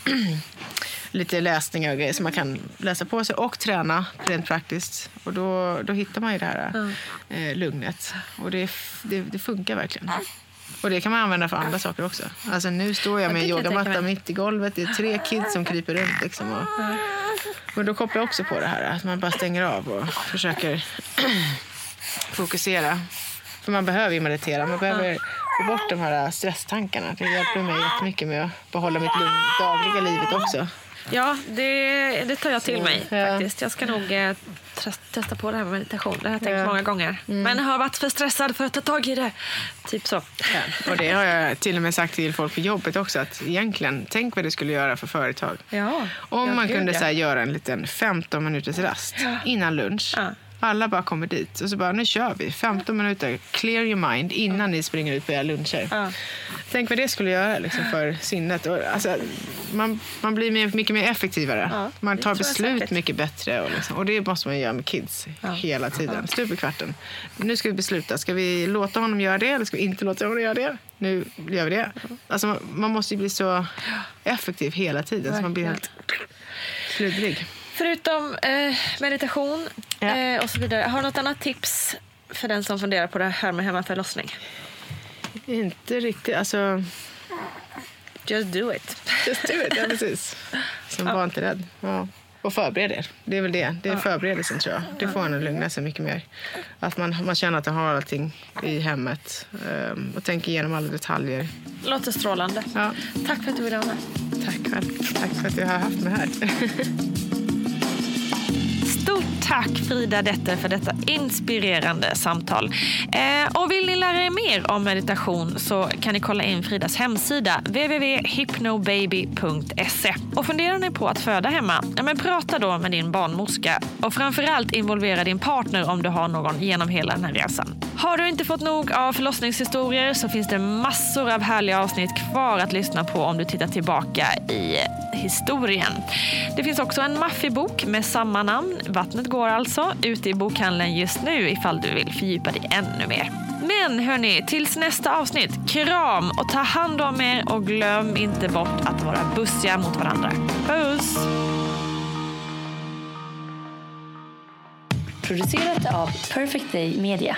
lite läsningar och grejer som man kan läsa på sig och träna rent praktiskt. Och då, då hittar man ju det här eh, lugnet. Och det, det, det funkar verkligen. Och det kan man använda för andra saker också. Alltså nu står jag med en yogamatta mitt i golvet. Det är tre kids som kryper runt. Liksom, och, men då kopplar jag också på det här att man bara stänger av och försöker fokusera. För man behöver ju meditera. Man behöver få bort de här stresstankarna. Det hjälper mig jättemycket med att behålla mitt dagliga livet också. Ja, det, det tar jag till mig Ja. faktiskt. Jag ska nog eh, test- testa på det här med meditation. Det har jag tänkt Ja. många gånger. Men har varit för stressad för att ta tag i det. Typ så. Och det har jag till och med sagt till folk på jobbet också. Att egentligen, tänk vad det skulle göra för företag. Ja. Om Ja, man kunde ja. så här, göra en liten 15 minuters rast innan lunch. Ja. Alla bara kommer dit och så bara, nu kör vi. 15 minuter, clear your mind innan ni springer ut på era luncher. Ja. Tänk vad det skulle göra liksom, för sinnet. Och, alltså, man, man blir mer, mycket mer effektivare. Ja, man tar beslut mycket bättre. Och, liksom, och det måste man göra med kids hela tiden. Stup i kvarten. Nu ska vi besluta. Ska vi låta honom göra det eller ska vi inte låta honom göra det? Nu gör vi det. Alltså, man, måste ju bli så effektiv hela tiden så man blir helt sluddrig. Förutom eh, meditation Ja. eh, och så vidare. Har du något annat tips för den som funderar på det här med hemmaförlossning? Inte riktigt. Alltså, Just do it. just do it. Ja, precis. Som var inte rädd. Ja. Och förbered er. Det är väl det. Det är förberedelsen tror jag. Det får en att lugna sig mycket mer. Att man, man känner att man har allting i hemmet. ehm, och tänker igenom alla detaljer. Låter strålande. Ja. Tack för att du ville vara med. Tack själv. Tack för att du har haft mig här. Stort tack Frida Detter för detta inspirerande samtal. Eh, och vill ni lära er mer om meditation så kan ni kolla in Fridas hemsida www.hypnobaby.se. Och funderar ni på att föda hemma? Ja, men prata då med din barnmorska och framförallt involvera din partner om du har någon genom hela den här resan. Har du inte fått nog av förlossningshistorier så finns det massor av härliga avsnitt kvar att lyssna på om du tittar tillbaka i historien. Det finns också en maffig bok med samma namn, Vattnet går alltså, ute i bokhandeln just nu ifall du vill fördjupa dig ännu mer. Men hörni, tills nästa avsnitt, kram och ta hand om er och glöm inte bort att vara bussiga mot varandra. Puss! Producerat av Perfect Day Media.